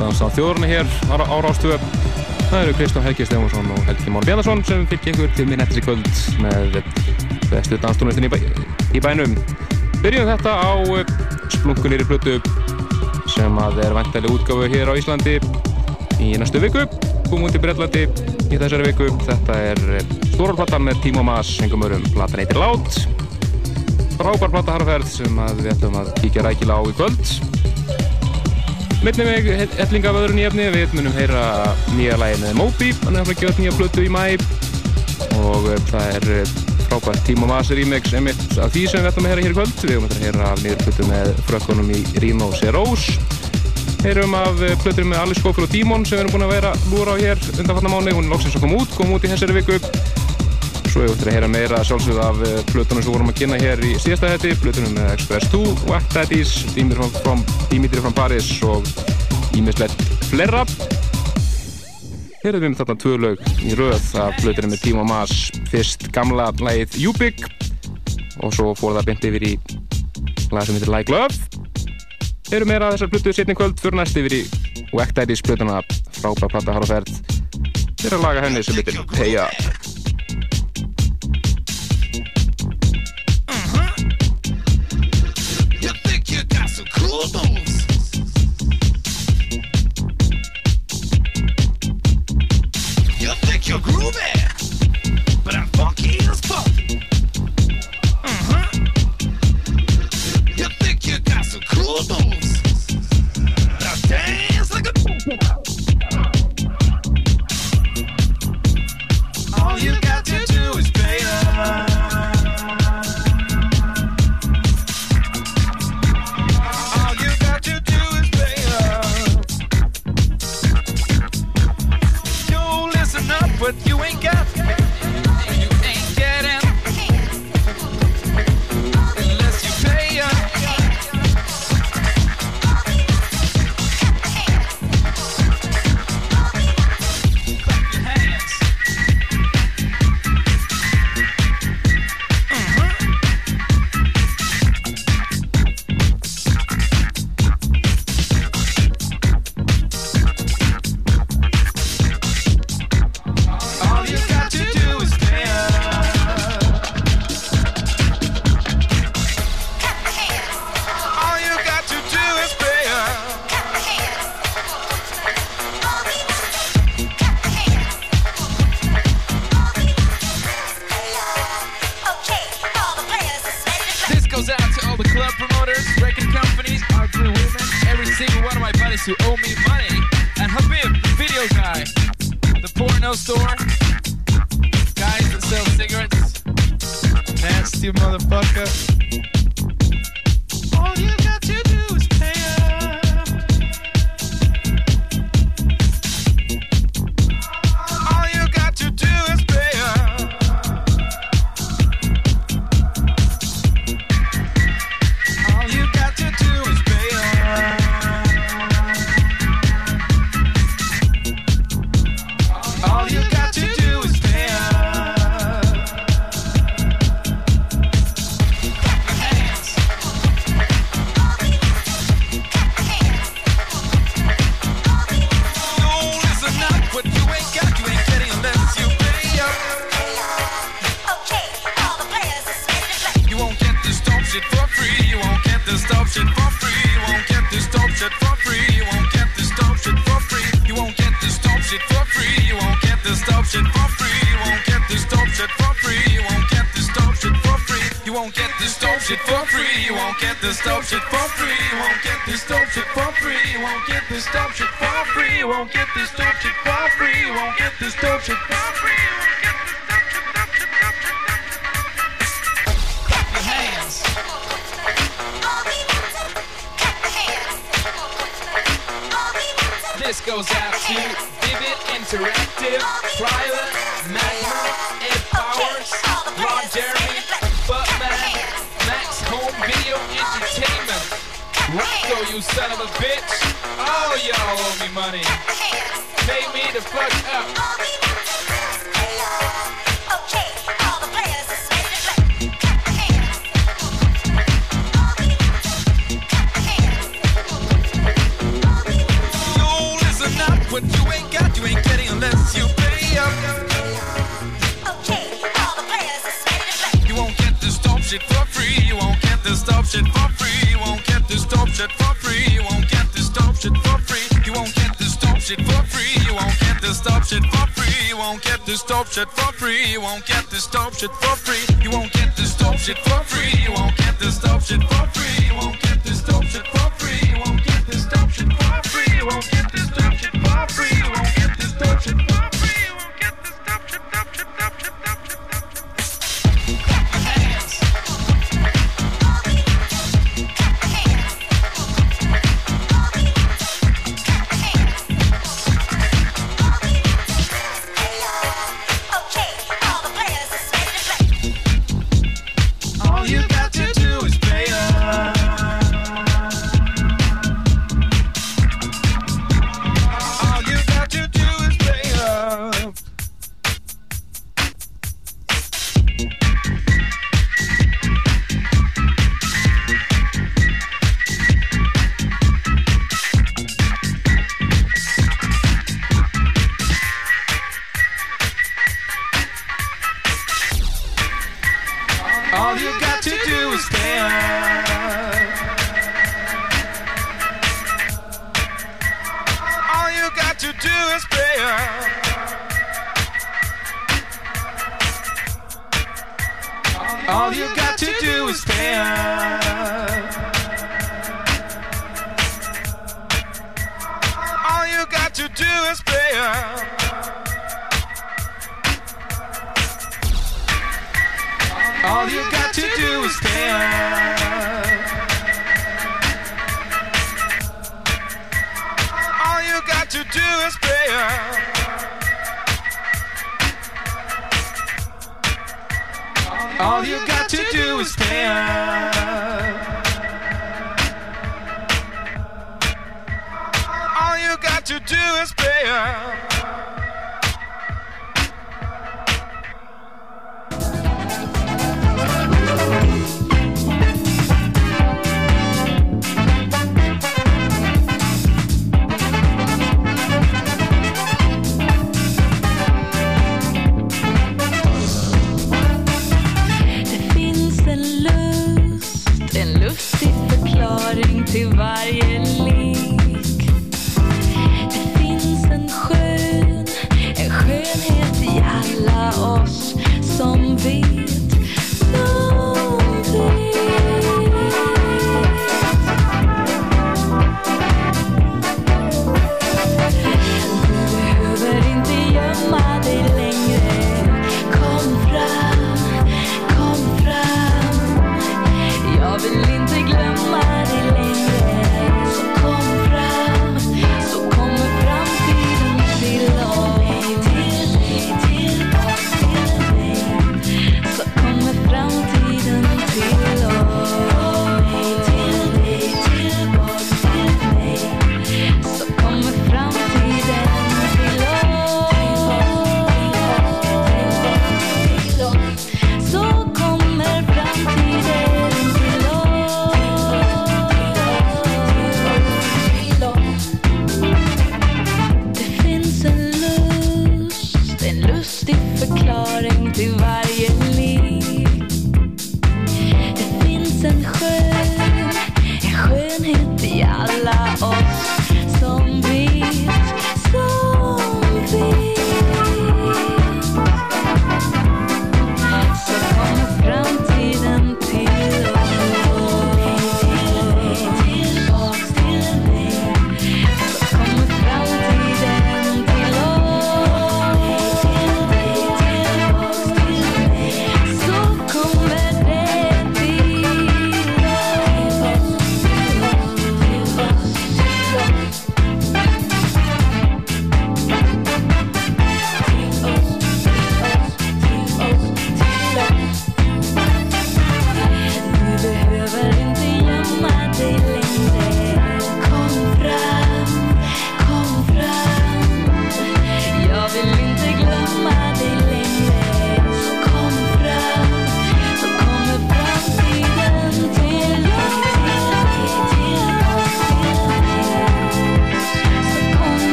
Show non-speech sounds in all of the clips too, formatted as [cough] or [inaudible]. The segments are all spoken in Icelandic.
á þjóðurna hér á Rástöðu. Það eru Kristján Helgi Stefánsson og Helgi Már Bjarnarsson sem fylgja ykkur til minn eftir í kvöld með bestu danstónlistin í, bæ, í bænum. Byrjum þetta á eh, splunkunir í blötu sem að er vantæli útgáfu hér á Íslandi í næstu viku. Búum út í Brellandi í þessari viku. Þetta er eh, stóralplata með Tímo Maas, hengum örum. Platan heitir Lát. Frábær plata harferð sem við ætlum að kíkja rækila á í kvöld. Mittnum við hellinga af öðru nýjafni, við munum heyra nýja lægi með Moby, hann er að gera nýja flötu í mæ og eh, það er eh, frábært Tímo Maser remix emitt af því sem við ætlum að heyra hér í kvöld. Við höfum að heyra nýjur flötu með frökkunum í Rino Serós, heyrum af eh, flötur með Alice Schofield og Dímon sem við erum búin að vera lúra á hér undanfarnar mánu, hún er lóksins að koma út, kom út í þessari viku. Hefur við að heyra meira sjálfsögðu af flutunum sem vorum að kynna hér í síðasta hætti, flutunum með Express 2, Wack Daddies, Dimitri from Paris og ímislegt flerra. Hér erum við þarna tvö lög í rauð af flutunum með Tímo Maas, fyrst gamla lægið Júbygg og svo fór það byndi yfir í lag sem heitir Like Love. Við meira þessar flutu setni kvöld fyrir næst yfir í Wack Daddies flutuna frábæra platta er að laga henni sem heitir Hey Up. What you ain't got.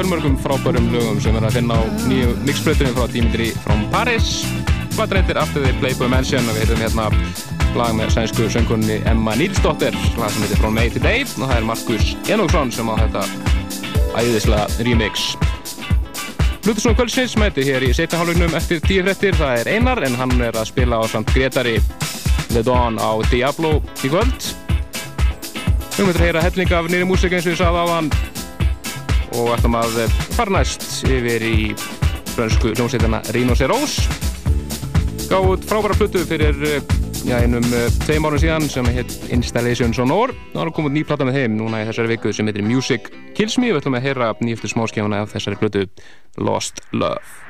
Fjölmörgum frábærum lögum sem er að finna á nýju mixbrötunum frá Dimitri from Paris. Hvað reytir After the Playboy Mansion og við heitum hérna lag með sænsku söngunni Emma Nilsdóttir lag sem heitir From May to Day og það er Markus Enoksson sem á þetta æðislega remix. Plutusson Kvöldsins mæti hér í setja hálfugnum eftir tíu frettir það er Einar en hann er að spila á samt Gretari The Dawn á Diablo í kvöld. Við mötum að heyra hellinga af nýri músika eins og ég sagði á hann og ætlum að fara næst yfir í frönsku hljómsveitina Rhinoceros gáð frábæra plötu fyrir já, einum tveim árum síðan sem heit Installation Sonor það var komið ný platta með þeim núna í þessari viku sem heitir Music Kills Me. Við ætlum að heyra nýjöldur smáskjána af þessari plötu Lost Love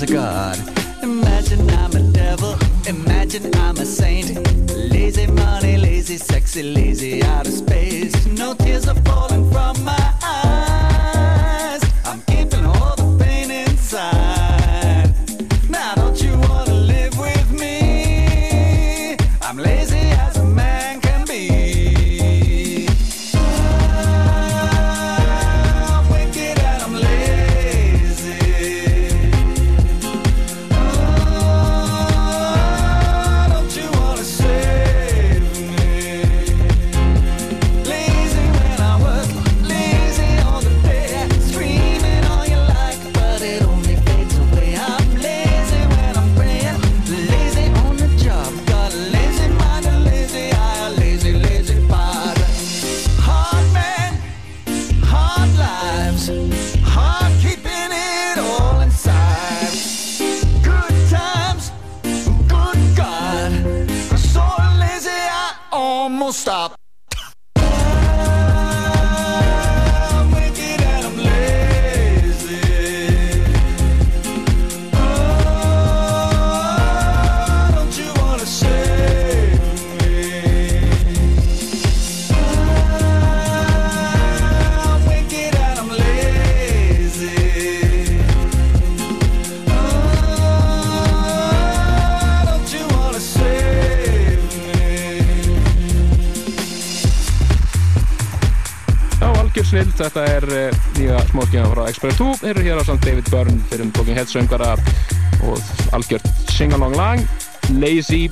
Jessica. Express 2, þeir eru hér á samt David Byrne. Fyrir um Talking Heads söngara og algjört Sing Along Lang, Lazy,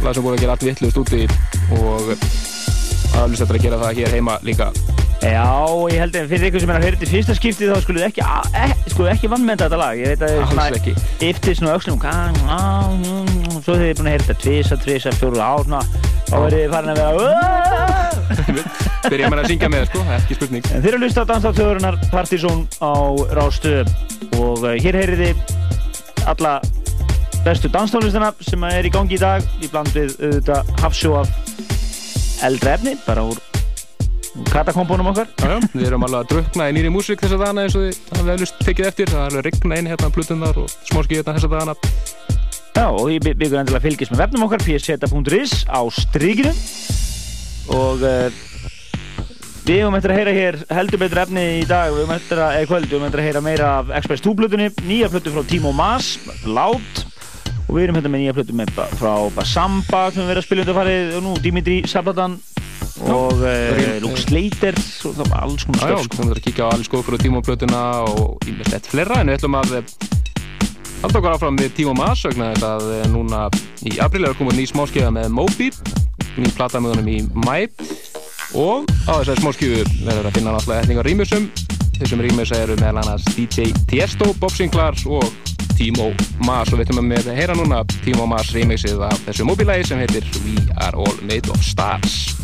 lag sem búið að gera allt vittlust úti og aðlust þetta að gera það hér heima líka. Já, ég held að fyrir ykkur sem er að höra þetta fyrsta skiptið þá skulle þið ekki, e, ekki vannmenda þetta lag. Ég veit að þið Alls ekki. yftir svona og svo þið er búin að heyra þetta tvisa, tvisa, fjóru ár, svona, þá verðið þið farin að vera [laughs] Byrja með að syngja með, sko, ekki spurning. En þeir eru að hlusta á Danstáttjóðurinnar Partizón á Rástu og uh, hér heyrið þið alla bestu danstónlistina sem er í gangi í dag í bland við auðvitað hafsjó af eldra efni, bara úr katakombónum okkar Já, já, við erum alveg að drukna í nýri músík þessa dagana eins og þið hafið eflust tekið eftir, það er alveg rigna inn hérna plutunar og smáskið hérna þessa dagana. Já, og ég byggur endilega að fylgjast með vefnum okkar pseta.is á strykinu og uh, við höfum eftir að heyra hér heldur betur efni í dag. Við höfum eftir að, eða kvöld, við höfum eftir að heyra meira af Express 2 plutunni, nýja plutu frá Timo Mas, Lát og við erum hérna með nýja plutu með, frá Basamba sem við erum að spila undir farið og nú Dimitri Sabatan og uh, Luke Slater. Og það var alls konar Já, já, sko. þú myndir að kíkja á alls góð fyrir tímaplötuna og ímest fleira, en við ætlum að eh, halda okkar áfram við Tímo Mas vegna þess að eh, núna í apríl er komið ný smáskiða með Moby. Ný plata með honum í mæ og á þessari smáskiðu verður að finna náttúrulega etningar rýmusum þessum rýmus eru meðal annars DJ Tiesto, Bob Sinclair og Tímo Mas. Og við ætlum að heyra núna Tímo Mas remixið af þessu Moby-lægi sem heitir We Are All Made of Stars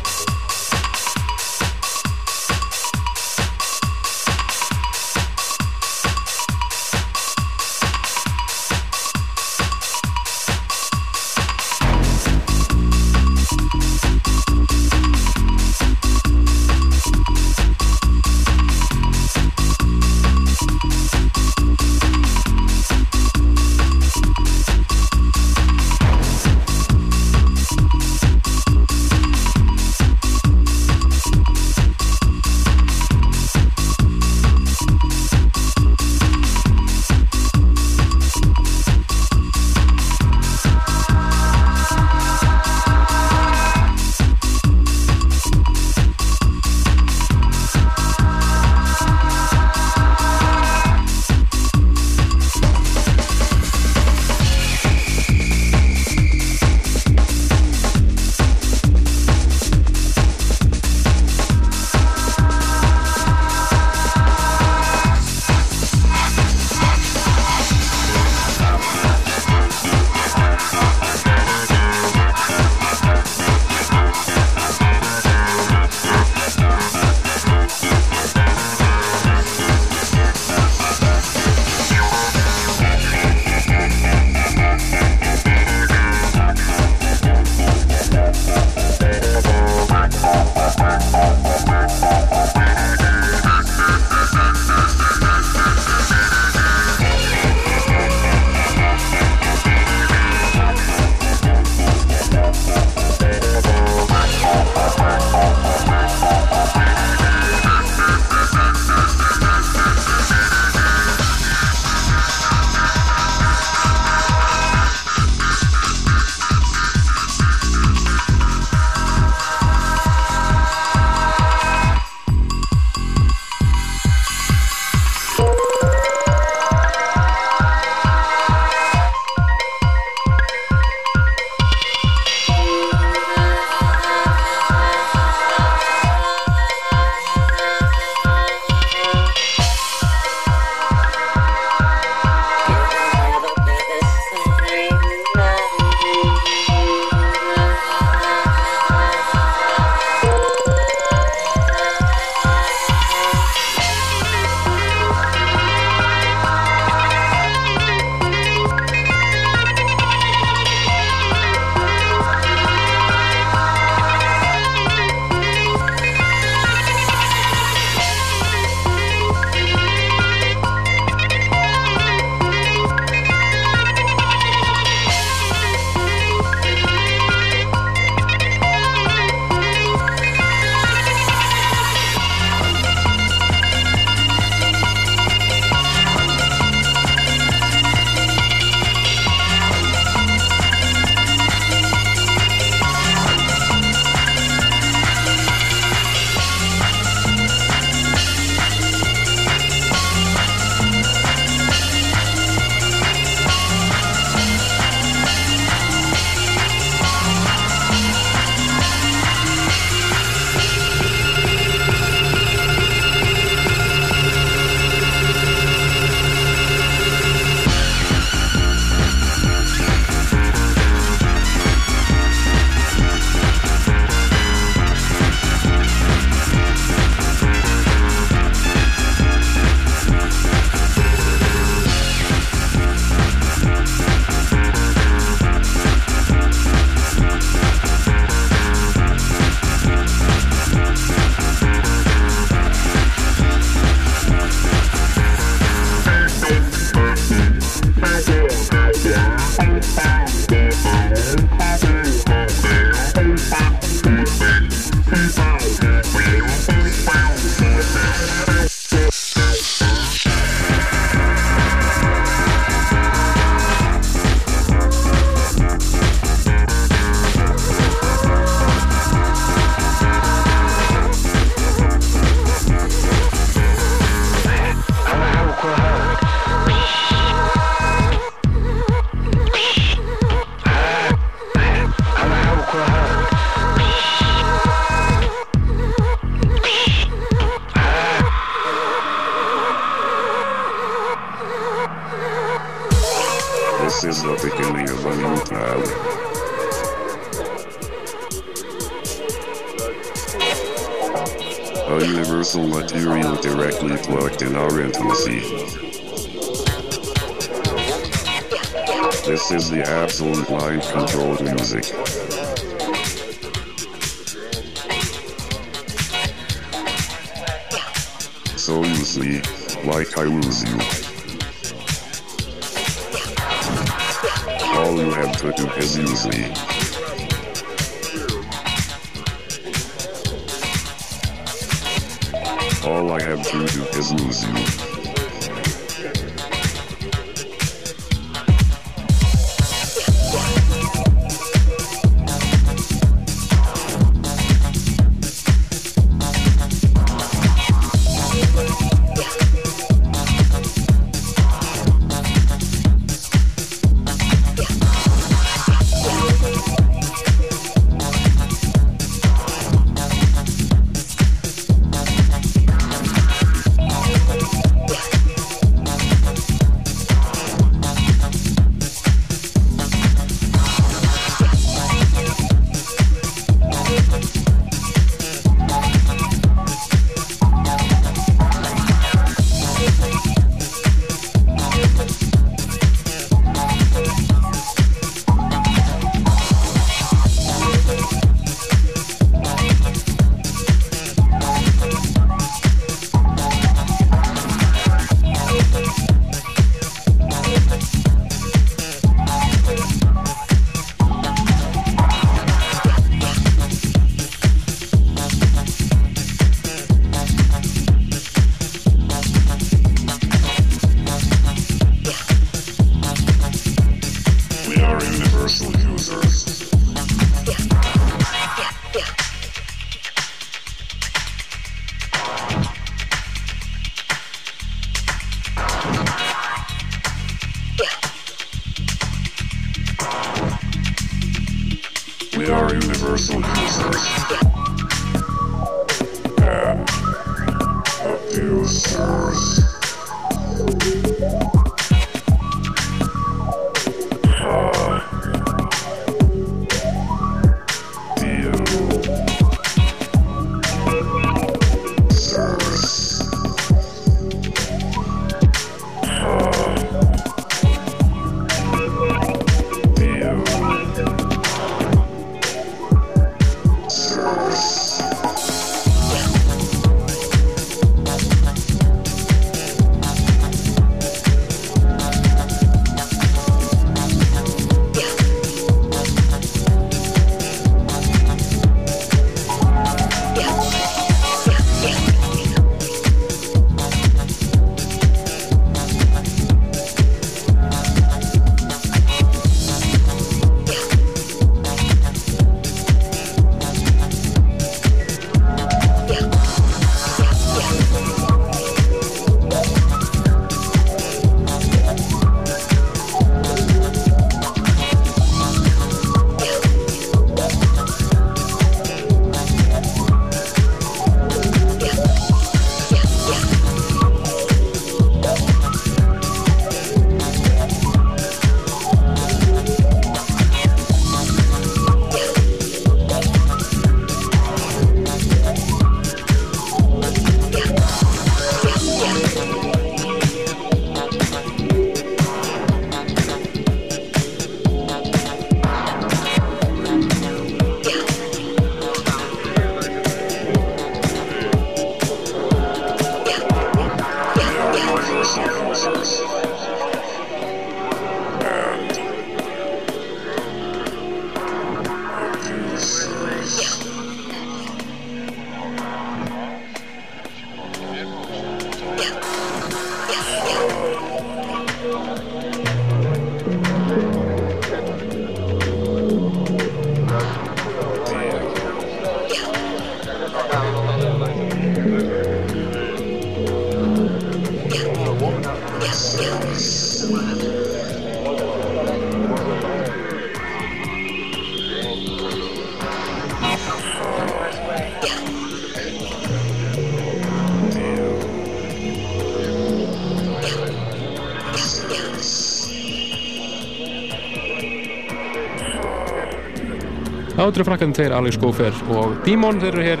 Átri frakkan tveir Alex Gófer og Dímon þeir eru hér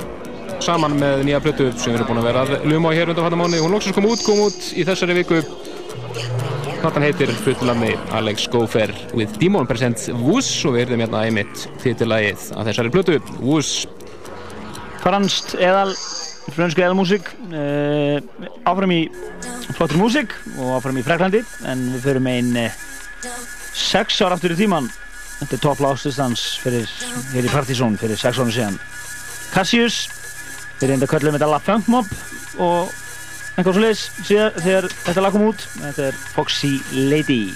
saman með nýja plötu sem erum búin að vera að luma á hér undan fattar mánu hún loksins kom út, kom út í þessari viku. Platan heitir fullami Alex Gófer with Dímon presents Wus og við erum hérna einmitt titillagið að þessari plötu Wus Franskt eðal, frönsku eðalmúsík uh, áfram í flottur músík og áfram í Freklandi en við förum einn uh, sex ár aftur í tíman þetta er topp lásistans fyrir í Partizón fyrir sex árum síðan. Cassius við reynda köllum þetta La Funk Mob og eitthvað svo leiðis þegar þetta lag kom út þetta er Foxy Lady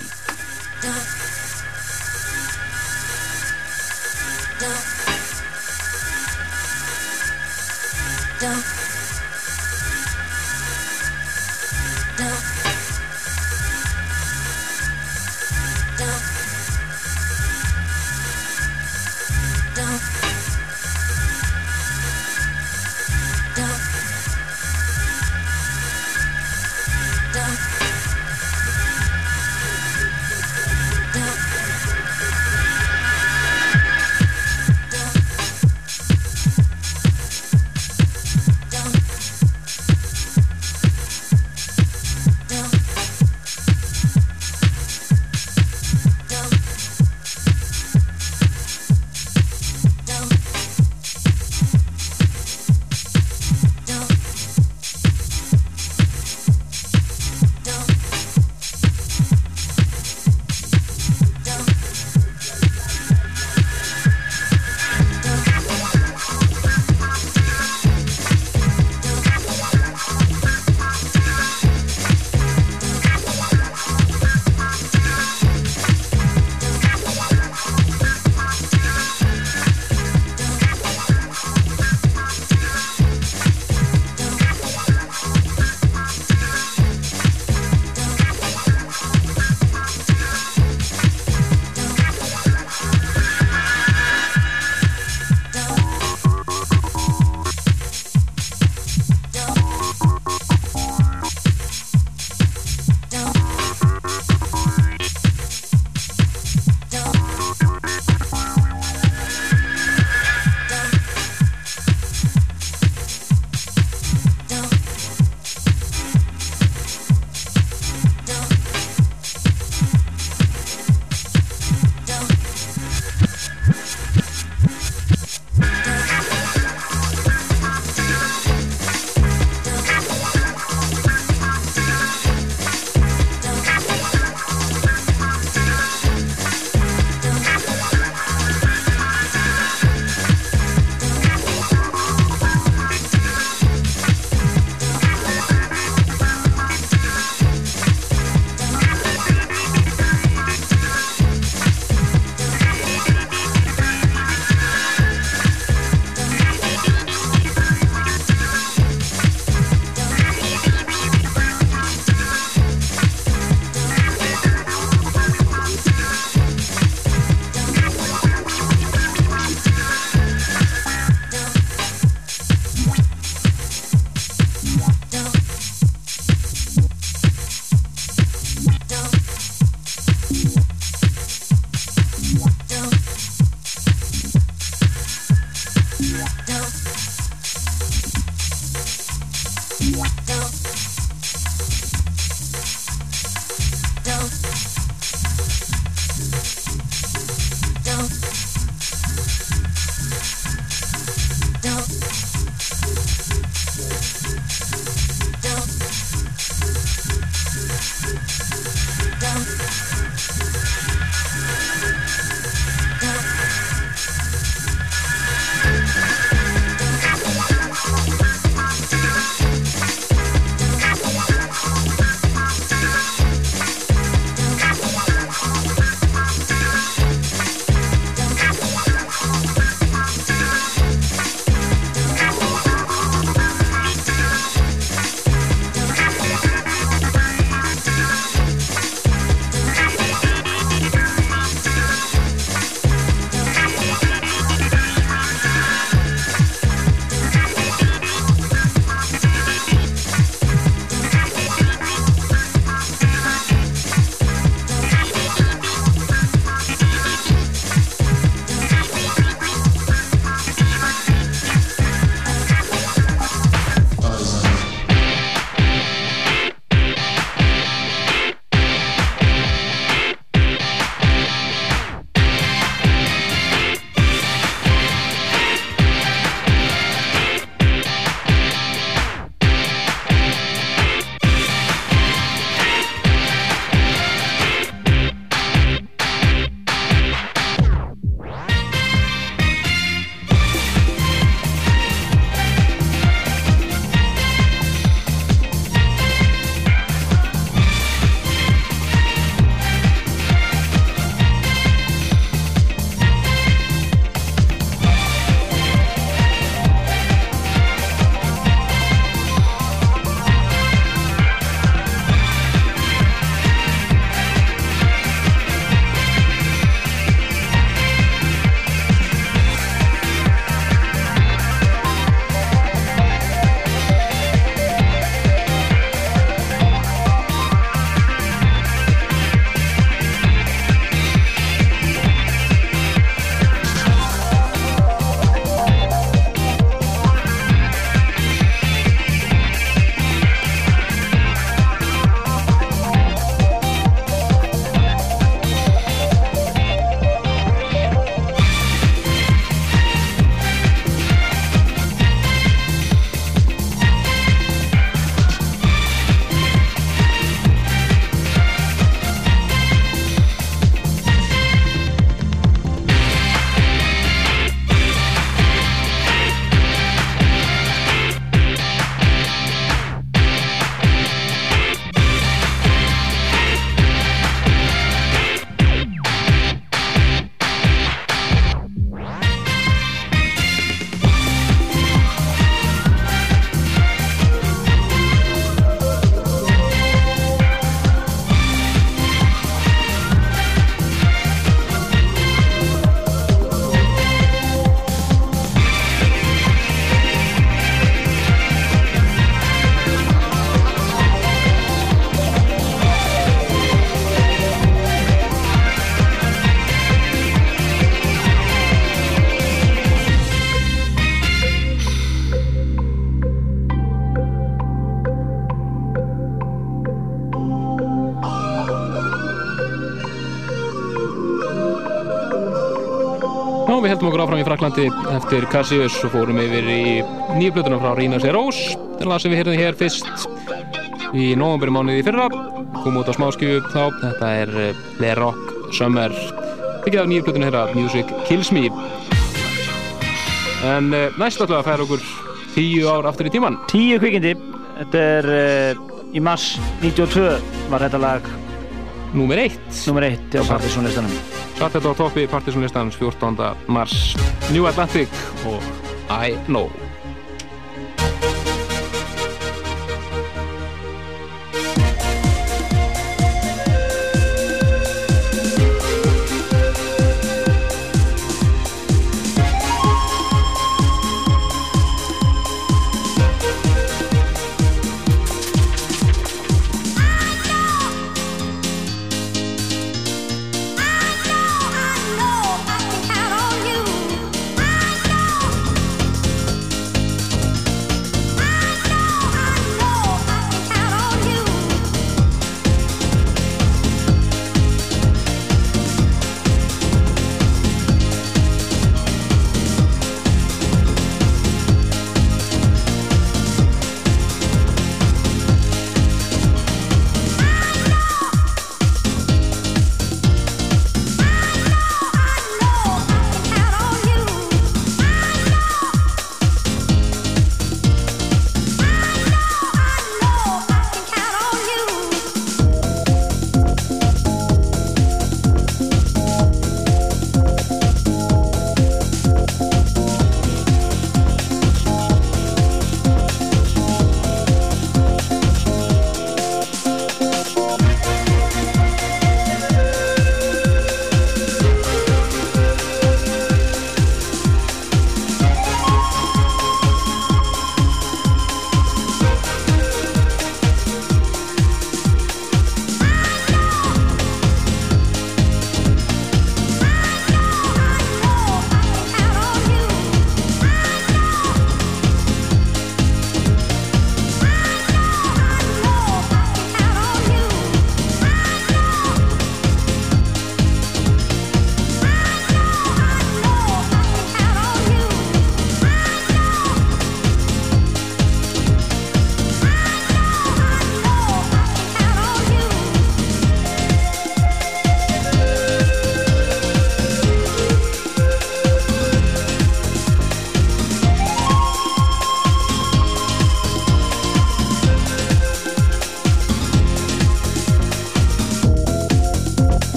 Heldum okkur áfram í Fraklandi eftir Cassius og fórum yfir í nýju plötuna frá Rína Serós den lag sem við heyrðum hér fyrst í nógamberi mánuði fyrra kom út á smáskjöfu þá þetta er eh, The Rock Summer byggja af nýju plötuna hér Music Kills Me en uh, næst alltaf að færa okkur tíu ár aftur í tíman Tíu kvikindi, þetta er uh, í mars 92 var þetta lag Númer eitt nummer eitt á partysónlistanum. Þetta á toppi partysónlistans 14. mars New Atlantic og I Know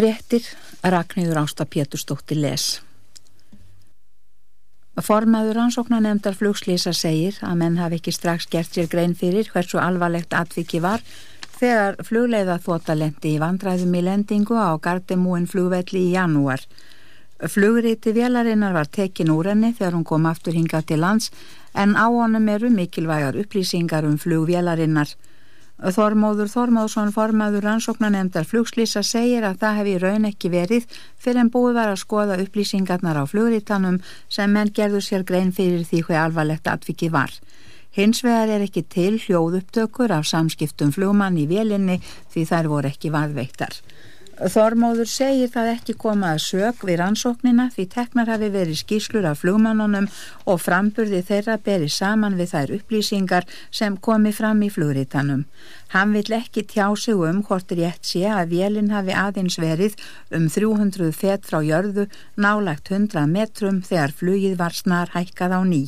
Fréttir Ragnhjóður Ásta Pétursdóttir les. Formaður rannsóknanemndar flugslýsa segir að menn hafi ekki strax gert sér grein fyrir hversu alvarlegt atviki var þegar flugleiða þótalendi í vandræðum í lendingu á Gardemúin flugvelli í janúar. Flugriti vélarinnar var tekin úr henni þegar hún kom aftur hingað til lands en á honum eru mikilvægar upplýsingar um flugvélarinnar. Þormóður Þormóðsson formaður rannsóknanemndar flugslýsa segir að það hefði raun ekki verið fyrir en búið var að skoða upplýsingarnar á flugritanum sem menn gerðu sér grein fyrir því hvað alvarlegt atvikið var. Hins vegar er ekki til hljóðupptökur af samskiptum flugmann í vélinni því þær voru ekki varðveittar. Þormóður segir það ekki koma að sög við rannsóknina því teknar hafi verið skýslur af flugmannunum og framburði þeirra beri saman við þær upplýsingar sem komi fram í flugritanum. Hann vill ekki tjá sig um hvort rétt sé að vélinn hafi aðeins verið um 300 fett frá jörðu nálagt 100 metrum þegar flugið var snar hækkað á ný.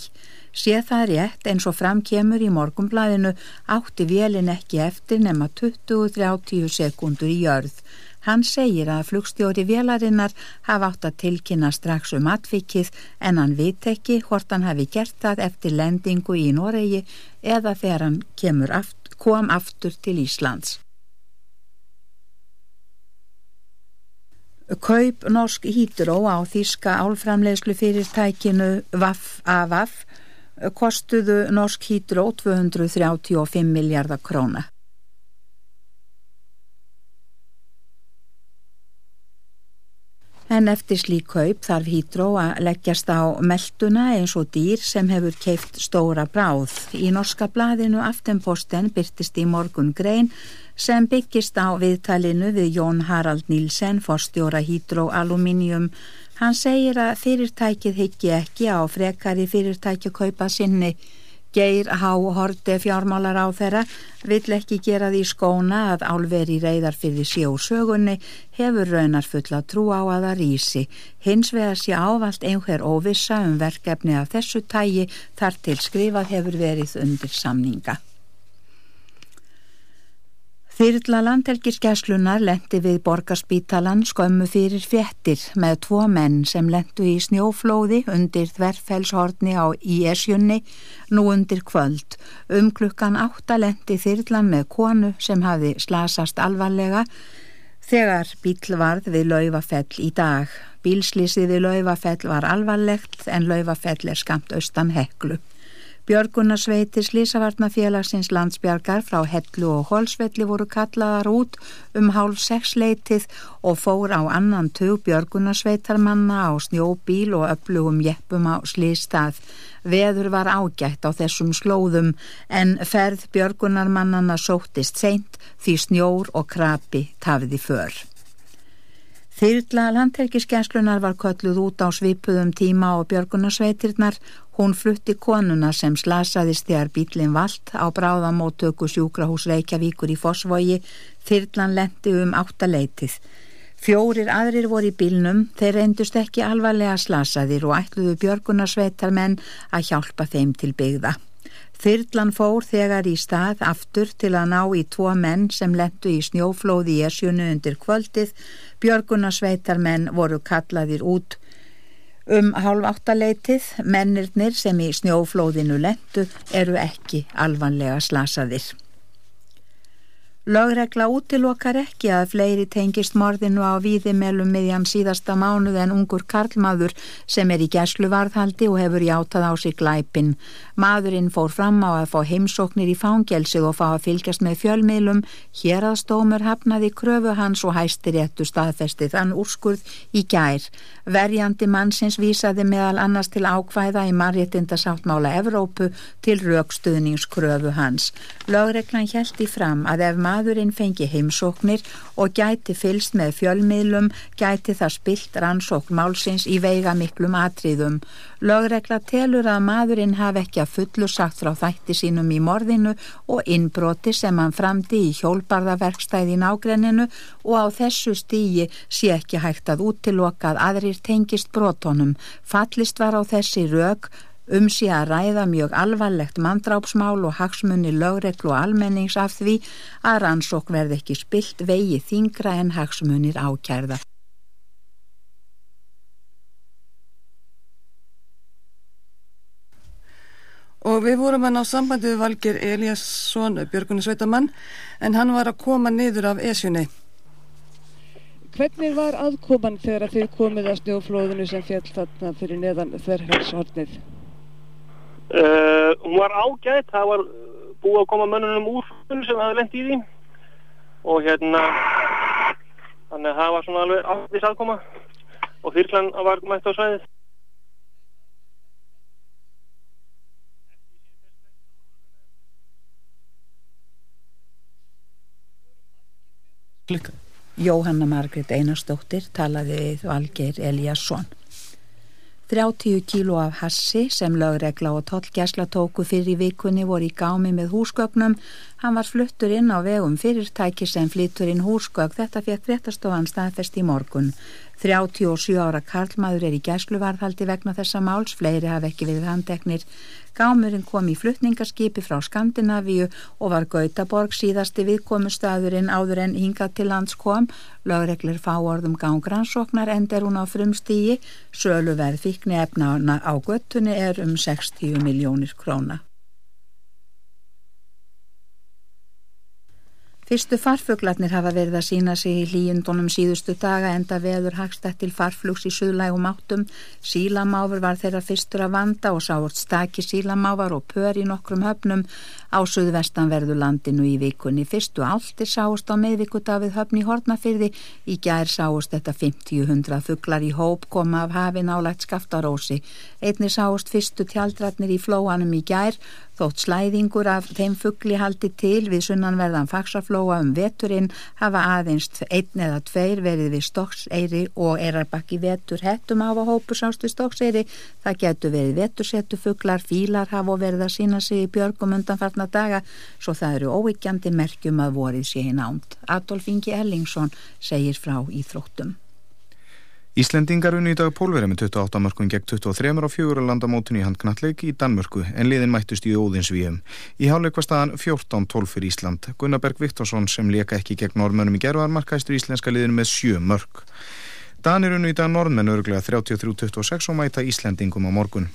Sé það rétt eins og framkemur í morgumblæðinu átti vélinn ekki eftir nema 20-30 sekundur í jörð. Hann segir að flugstjóri vélarinnar hafa átt að tilkynna strax um atvikið en hann veit ekki hvort hann hafi gert það eftir lendingu í Noregi eða þegar hann aft, kom aftur til Íslands. Kaup Norsk Hydro á þýska álframlegslu fyrirtækinu VAF AVAF kostuðu Norsk Hydro 235 miljardar króna. En eftir slík kaup þarf Hydro að leggjast á melduna eins og dýr sem hefur keift stóra bráð. Í norska blaðinu Aftenposten byrtist í morgun grein sem byggist á viðtalinu við Jón Harald Nílsen, forstjóra Hydro Aluminium. Hann segir að fyrirtækið higgi ekki á frekari fyrirtækju kaupa sinni Geir Há Horte fjármálar á þeirra vill ekki gera því skóna að álveri reyðar fyrir sjósögunni hefur raunar fulla trú á að það rýsi. Hins vegar sé ávalt einhver óvissa um verkefni af þessu tægi þar til skrifað hefur verið undir samninga. Þyrla landhelgiskeslunar lendi við borgarspítalan skömmu fyrir fjettir með tvo menn sem lendu í snjóflóði undir þverfellshorni á Íesjunni nú undir kvöld. Um klukkan átta lendi þyrlan með konu sem hafi slasast alvarlega þegar bíl varð við laufafell í dag. Bílslýsið við laufafell var alvarlegt en laufafell er skamt austan heklu. Björgunarsveitir Slísavarnafélagsins landsbjargar frá Hellu og Holsvelli voru kallaðar út um hálf sex leitið og fór á annan tug björgunarsveitarmanna á snjóbíl og öflugum jeppum á Slístað. Veður var ágætt á þessum slóðum en ferð björgunarmannana sóttist seint því snjór og krapi tafiði för. Þyrla landhelgiskenslunar var kölluð út á svipuðum tíma og björgunarsveitirnar. Hún flutti konuna sem slasaðist þegar bílinn vald á bráðamótöku sjúkrahús Reykjavíkur í Fossvogi. Þyrlan lendi um áttaleitið. Fjórir aðrir voru í bílnum, þeir reyndust ekki alvarlega slasaðir og ætluðu björgunarsveitarmenn að hjálpa þeim til byggða. Þyrlan fór þegar í stað aftur til að ná í tvo menn sem lettu í snjóflóði í esjunu undir kvöldið. Björgunarsveitarmenn voru kallaðir út um hálf áttaleitið. Mennirnir sem í snjóflóðinu lettu eru ekki alvanlega slasaðir. Lögregla útilokar ekki að fleiri tengist morðinu á víðimelum miðjan síðasta mánuð en ungur karlmaður sem er í gæslu varðhaldi og hefur játað á sig glæpin. Maðurinn fór fram á að fá heimsóknir í fangelsið og fá að fylgjast með fjölmiðlum. Hér að stómur hafnaði kröfu hans og hæstir réttu staðfesti þann úrskurð í gær. Verjandi mannsins vísaði meðal annars til ákvæða í marréttindasáttmála Evrópu til raukstuðningskröfu hans. Lögreglan hjælti fram að ef maðurinn fengi heimsóknir og gæti fylst með fjölmiðlum, gæti það spilt rannsókn málsins í veiga miklum atriðum. Lögregla telur að maðurinn hafi ekki að fullu sagt frá þætti sínum í morðinu og innbroti sem hann framdi í hjólbarðaverkstæði nágrenninu og á þessu stígi sé ekki hægt að útiloka að aðrir tengist brotonum. Fallist var á þessi rauk um sé að ræða mjög alvarlegt mandrápsmál og hagsmunni lögreglu og almennings af því að rannsók verði ekki spilt vegi þingra en hagsmunir ákjærða. Og við vorum hann á sambandið Valgir Eliasson, Björgunarsveitamann, en hann var að koma niður af Esjunni. Hvernig var aðkoman þegar þið komið að snjóflóðinu sem fjall þarna fyrir neðan þverhalshornið? Uh, hún var ágætt, það var búið að koma mönnunum úr sem það lendi í því. Og hérna þannig að það var svona alveg áttið aðkoma. Og þyrklan var mætt á svæðið. Klikka. Jóhanna Margret Einarstóttir talaði við Valgeir Eliasson 30 kíló af hassi sem lögregla og tollgæsla tóku fyrir vikunni voru í gámi með húsgögnum. Hann var fluttur inn á vegum fyrirtæki sem flyttur inn húsgögg. Þetta fekk fréttastofan staðfest í morgun. 37 ára karlmaður er í gæsluvarðhaldi vegna þessa máls, fleiri hafa ekki við handeknir. Gámurinn kom í flutningarskipi frá Skandinavíu og var Gautaborg síðasti viðkomustæðurinn áður en hingað til lands kom. Lögreglir fá orðum gangrannsóknar end er hún á frumstígi. Söluverð fikni efna á göttunni er um 60 miljónir króna. Fyrstu farfuglarnir hafa verið að sína sig í hlýjundunum síðustu daga enda veður hagstætt til farflugs í suðlægum áttum. Sílamáfur var þeirra fyrstur að vanda og sáurt staki sílamáfar og pör í nokkrum höfnum á suðvestanverðu landinu í vikunni. Fyrstu áltir sáust á meðvikudafið höfn í Hortnafyrði. Í gær sáust þetta 50-100 fuglar í hóp koma af hafin álægt skaftarósi. Einni sáust fyrstu tjaldratnir í flóanum í gær Þótt slæðingur af þeim fuggli haldi til við sunnanverðan faksaflóa um veturinn hafa aðeins einn eða tveir verið við Stokkseyri og erarbakki vetur hettum hafa hópur sást við Stokkseyri. Það getur verið vetursettu fugglar, fílar hafa verið að sína sig í björgum undanfarnar daga svo það eru óvíkjandi merkjum að vorið sé hinn ánd. Adolf Ingi Ellingsson segir frá Íþróttum. Íslendingar unni í dag pólverið með 28 mörgum gegn 23 á fjögur landamótun í handknalleg í Danmörku en liðin mættust í Óðinsvíum. Í háleik var staðan 14-12 fyrir Ísland. Gunnaberg Viktorsson sem leka ekki gegn norðmönnum í gerðar markæstur íslenska liðin með 7 mörg. Danir unni í dag norðmenn örglega 33-26 og mæta Íslendingum á morgun.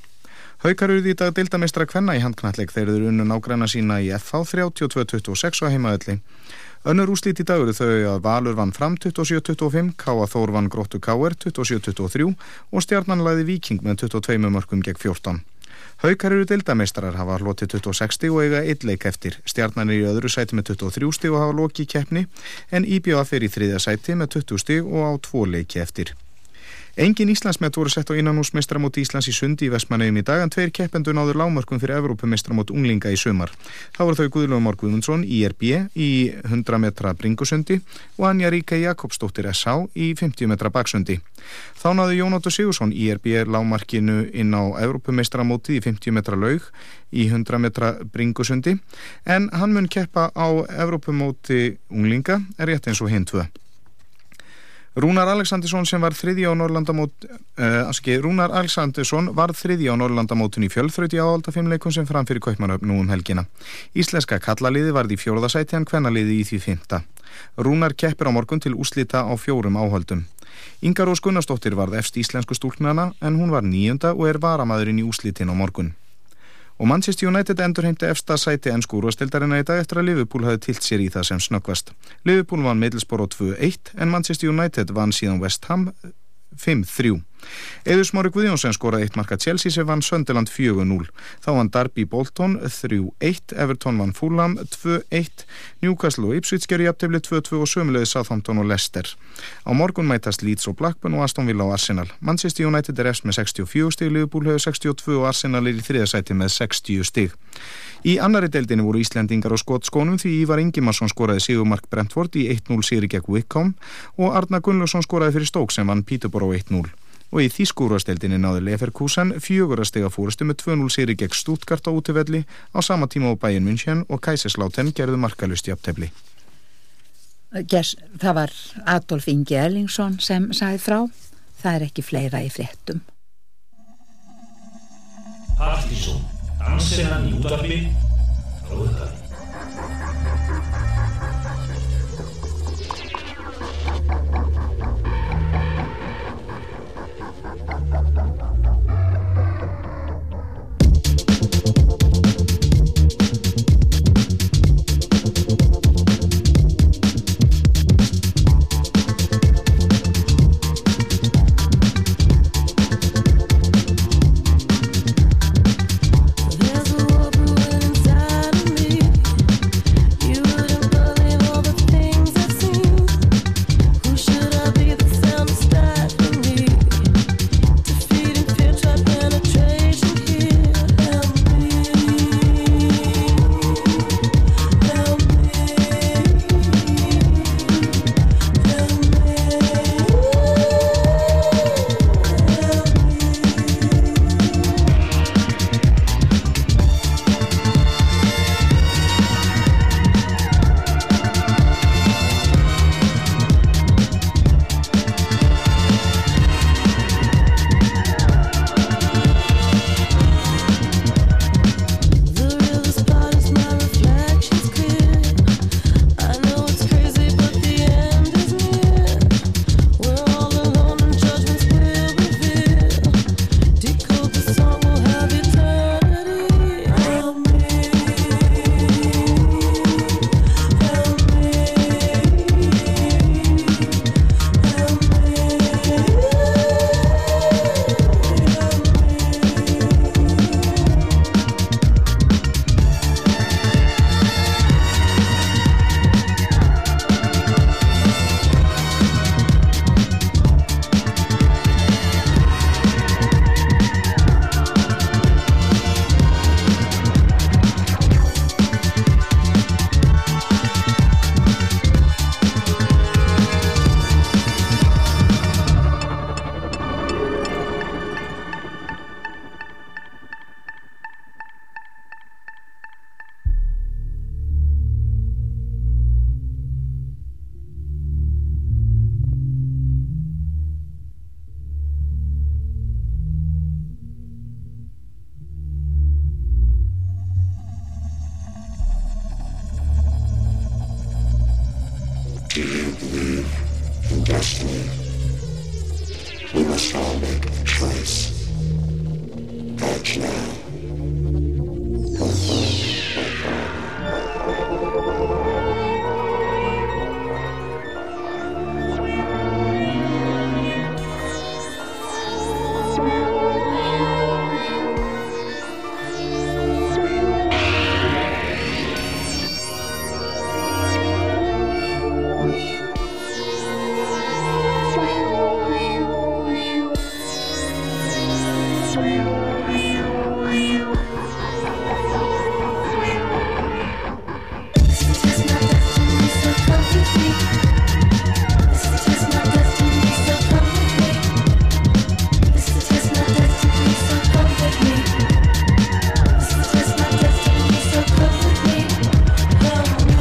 Haukar eruð í dag deildamestra kvenna í handknalleg þeir eru unnu nágræna sína í FH 32-26 á heimaðalli. Önnur úslít í dag eru þau að Valur vann fram 27-25, Káa Þór vann Gróttu Káer 27-23 og stjarnanlæði Viking með 22 mörgum gegn 14. Haukar eru deildamestrar hafa hlotið 26 og eiga eitthleik eftir. Stjarnan er í öðru sæti með 23 stig og hafa lokið keppni en IBF er í þriðja sæti með 20 stig og á tvo leiki eftir. Engin Íslandsmet voru sett á innanúsmestramót Íslands í sundi í Vestmanauðum í dag en tveir keppendur náður lágmörkum fyrir Evrópumestramót unglinga í sumar. Þá voru þau Guðlúður Mór Guðmundsson í IRB í 100 metra bringusundi og Anja Ríka Jakobsdóttir S.A. í 50 metra baksundi. Þá náðu Jónóttur Sigursson í IRB lágmarkinu inn á Evrópumestramóti í 50 metra laug í 100 metra bringusundi en hann mun keppa á Evrópumóti unglinga er rétt eins og hinn tvö. Rúnar Alexandersson sem var þriði á Norrlandamót uh, aski, Rúnar Alexandersson var þriði á Norrlandamótun í fjölþrauti áaldafimleikum sem fram fyrir Kaupmannöfn nú um helgina. Íslenska kallaliði varð í fjórðasæti en kvennaliði í því fymta. Rúnar keppir á morgun til úslita á fjórum áhaldum. Ingar Rós Gunnarsdóttir varð efst íslensku stúlknana en hún var nýjunda og er varamæðurinn í úslitin á morgun. Og Manchester United endur heimti efsta sæti enn skúrvastildarina í dag eftir að Liverpool hafi tilt sér í það sem snöggvast. Liverpool vann Middlesbrough 2-1 en Manchester United vann síðan West Ham 5-3. Eður Smári Guðjónsson skoraði eitt marka Chelsea sem vann Sönderland 4-0. Þá vann Darby Bolton 3-1, Everton vann Fulham 2-1, Newcastle og Ipswich gerði jafntefni 2-2 og sömulegði Southampton og Leicester. Á morgun mætast Leeds og Blackburn og Aston Villa og Arsenal. Manchester United er eftir með 64 stig, Liverpool hefur 62 og Arsenal er í þriðasæti með 60 stig. Í annari deildinu voru Íslendingar á skotskónum því Ívar Ingimarsson skoraði Sigumark Brentford í 1-0 sýri gegn Wickham og Arna Gunnlaugsson skoraði fyrir Stók sem vann Peterborough 1-0 og í Þýskúrasteldinni náði Leferkusen fjögurastega fúrustu með 2-0 sýri gegn Stuttgart á útivelli á sama tíma á bæin München og Kaiserslautern gerðu markalust í aptefli. Gers, það var Adolf Ingi Erlingsson sem sagði frá. Það er ekki fleira í fréttum. Partíson, dansinnan í útarpi, fróðar. There's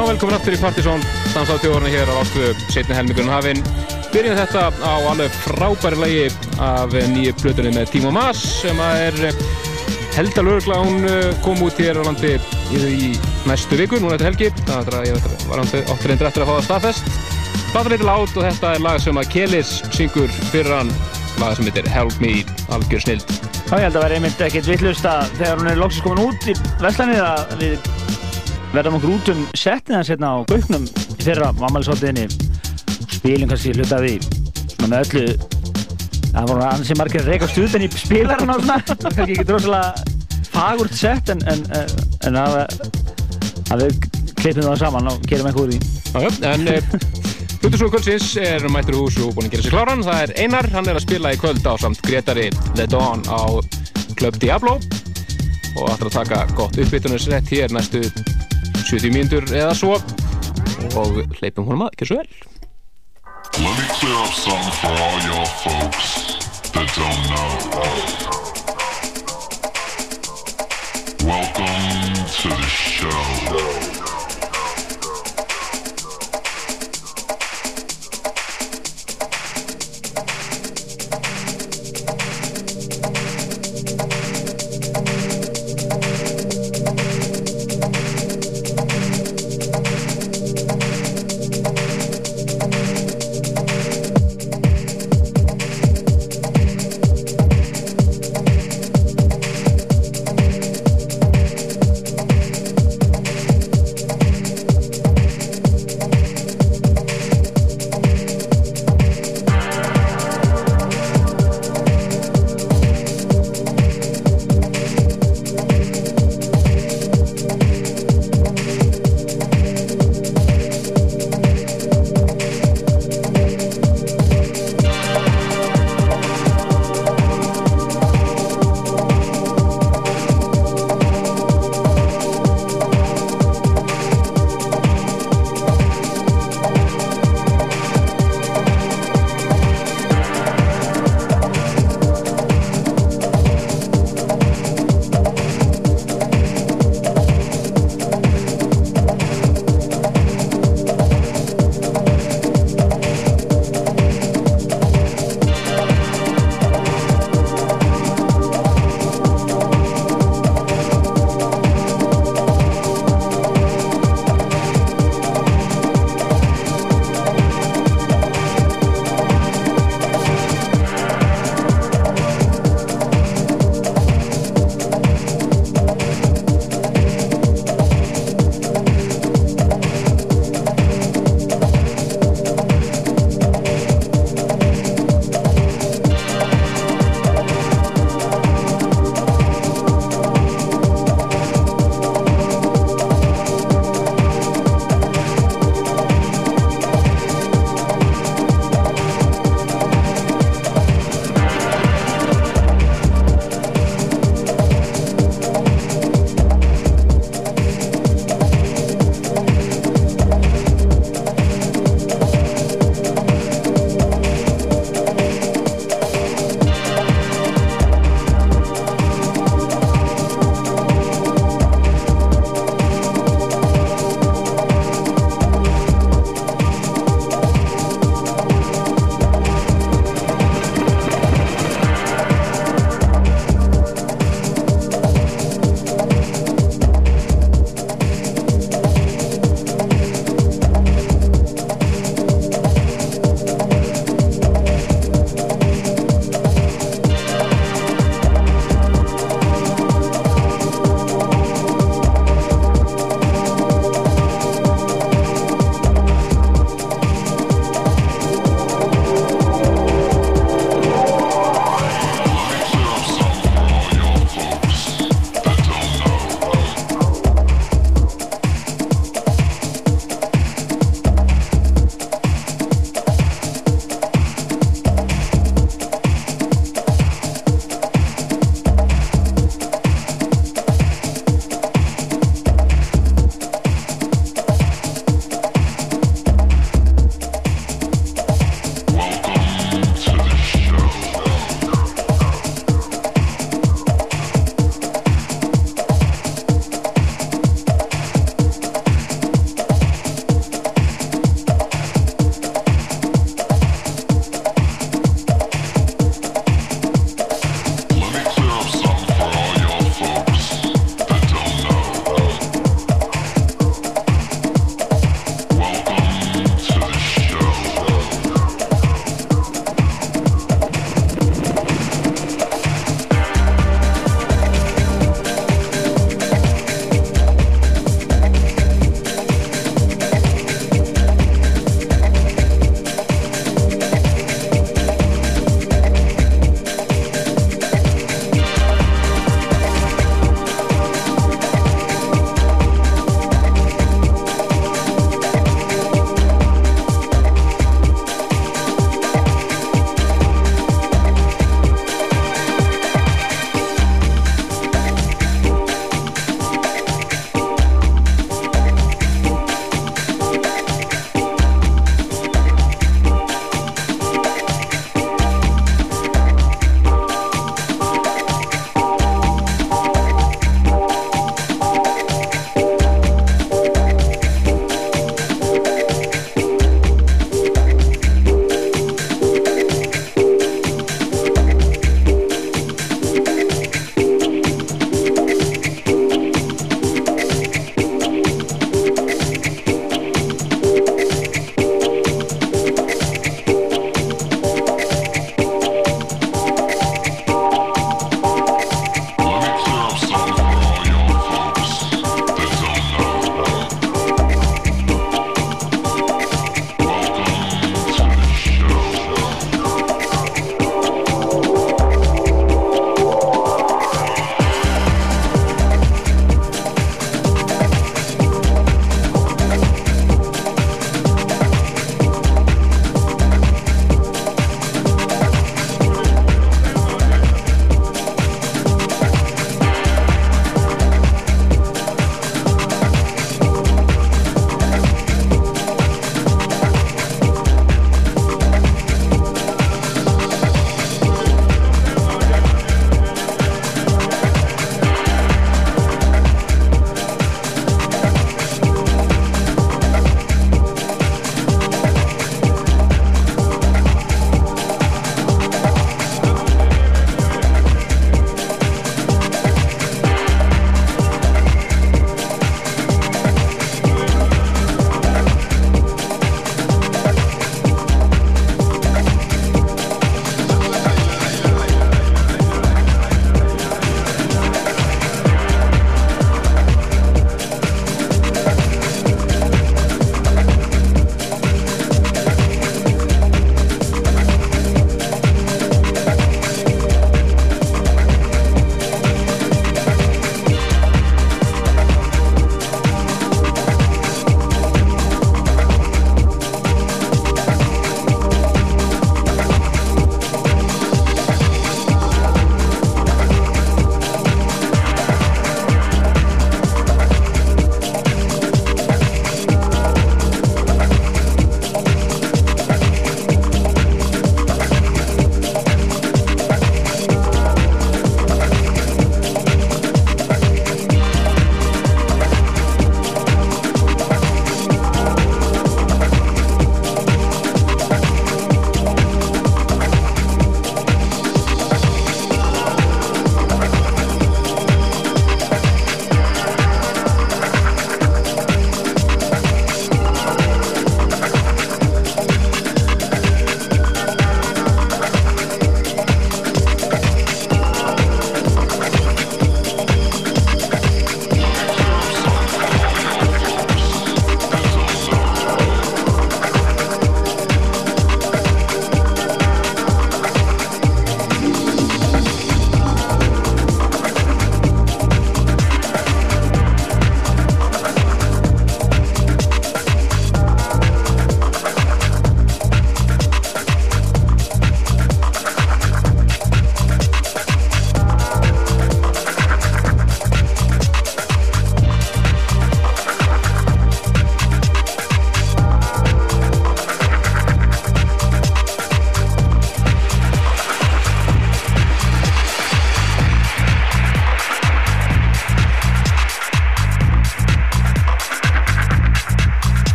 Já, velkomin aftur í Partizón, dansa á þjóðurna hér á ástu setni helmingurinn hafinn. Byrjum þetta á alveg frábæri lagi af nýju plötunni með Timo Maas sem er eh, held að lögla hún eh, kom út hér á landi í, næstu viku, núna eftir helgi. Er að ég var áttur reyndir eftir að það staðfest. Platan heitir Lát og þetta er lag sem að Kelis syngur fyrir hann, lag sem heitir Help Me, algjör snild. Já, ég held að vera einmitt ekkert vittlust að þegar hún er loksins komin út í Vestlandið að við verðum okkur út um setið hans hérna á Gauknum í fyrra mammalsóttiðinni og spilum kannski hluta því svona með öllu það voru ansi margir að reyka stuðin í spilarna og svona [laughs] kannski ekki drosalega fagurt sett en, en, en, en að, að við klippum það saman og gerum eitthvað úr því Já, já, en eh, Hlutusnúr kvöldsins er mættur í hús og búinn að gera sér kláran. Það er Einar, hann er að spila í kvöld á samt Gretari The Dawn á Club Diablo og ætlar að taka gott uppbytunarsrett hér næstu 70 mínútur eða svo og hleypum honum að, ekki svo vel. Let me clear up something for all y'all folks that don't know. Welcome to the show.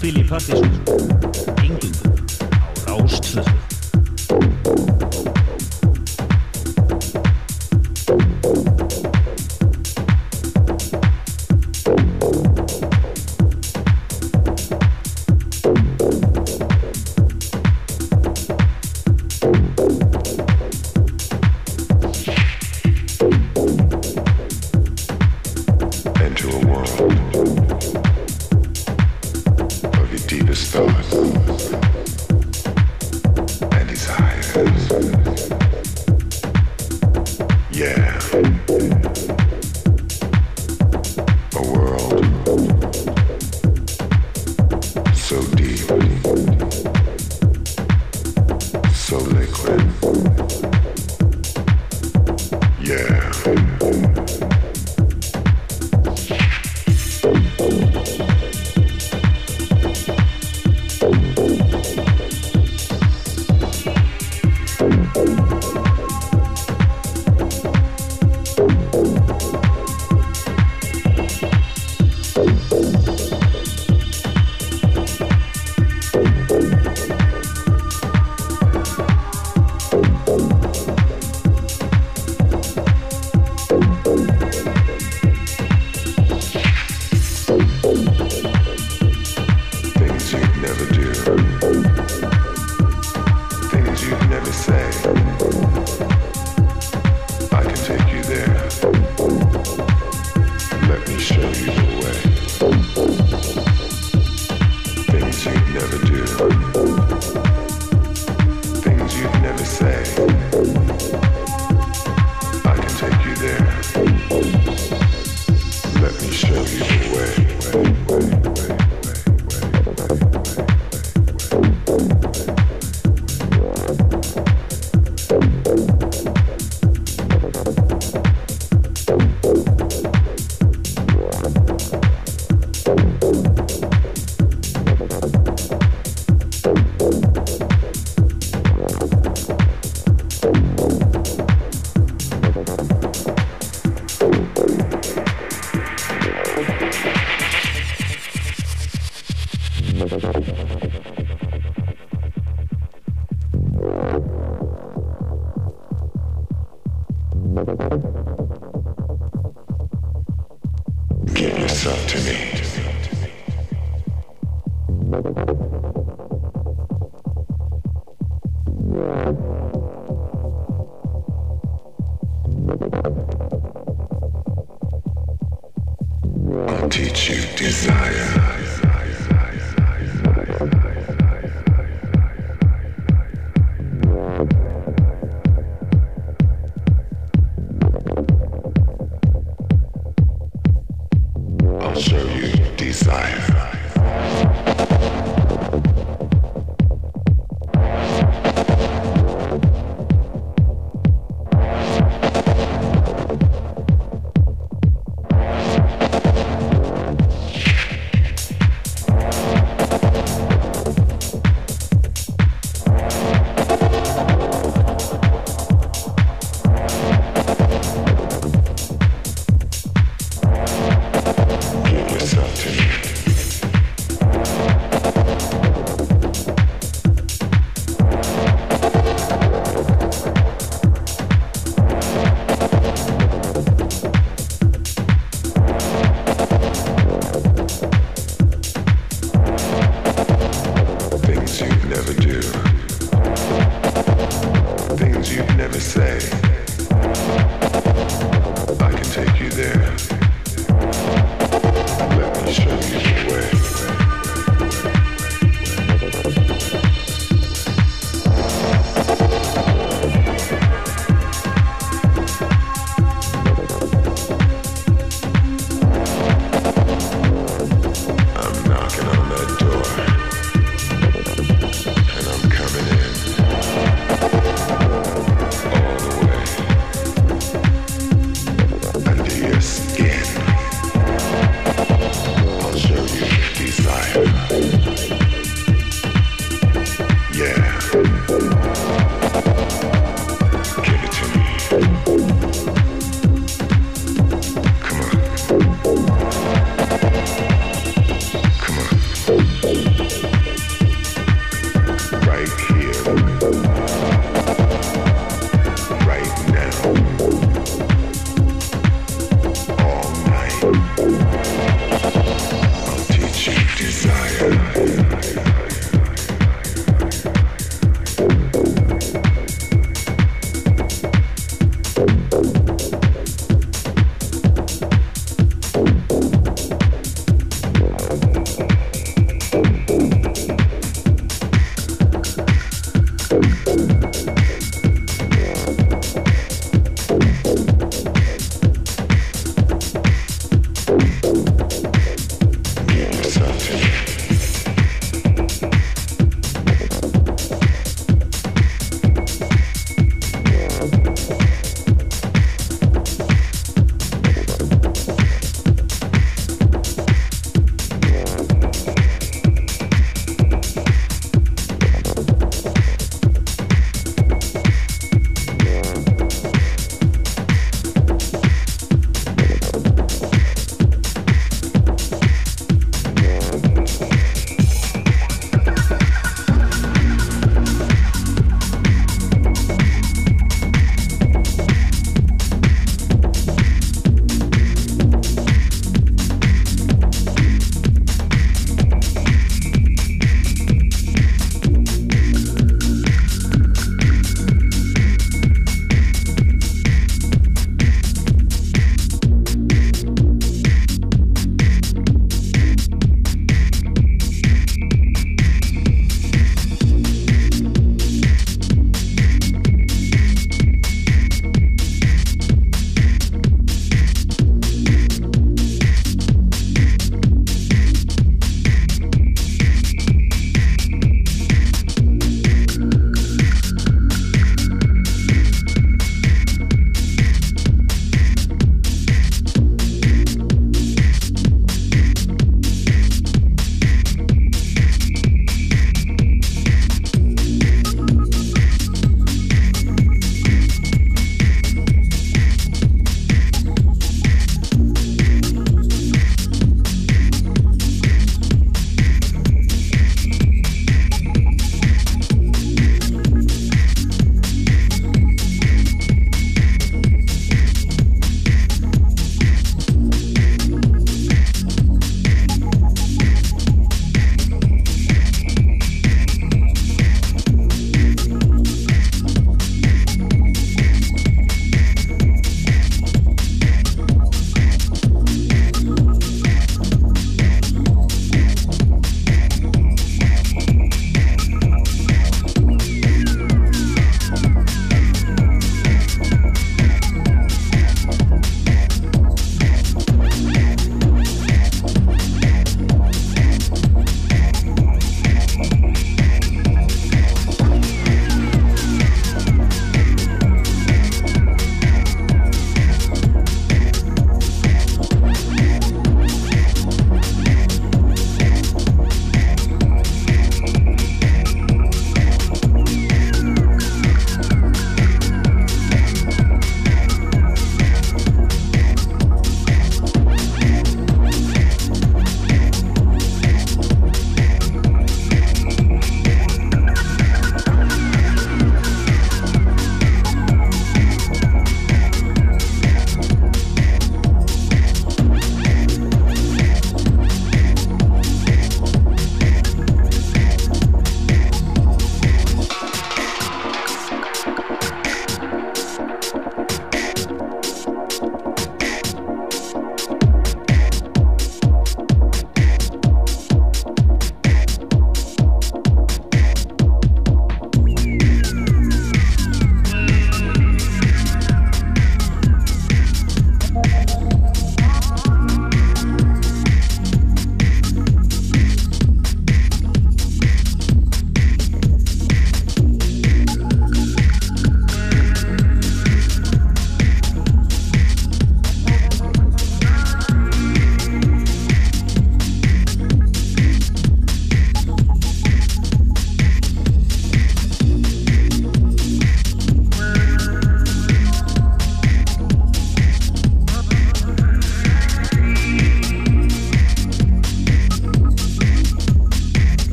Philipp Hattich.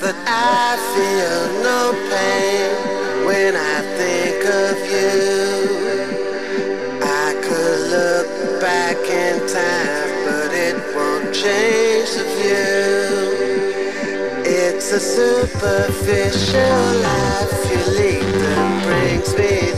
That I feel no pain when I think of you, I could look back in time, but it won't change the view. It's a superficial life you lead that brings me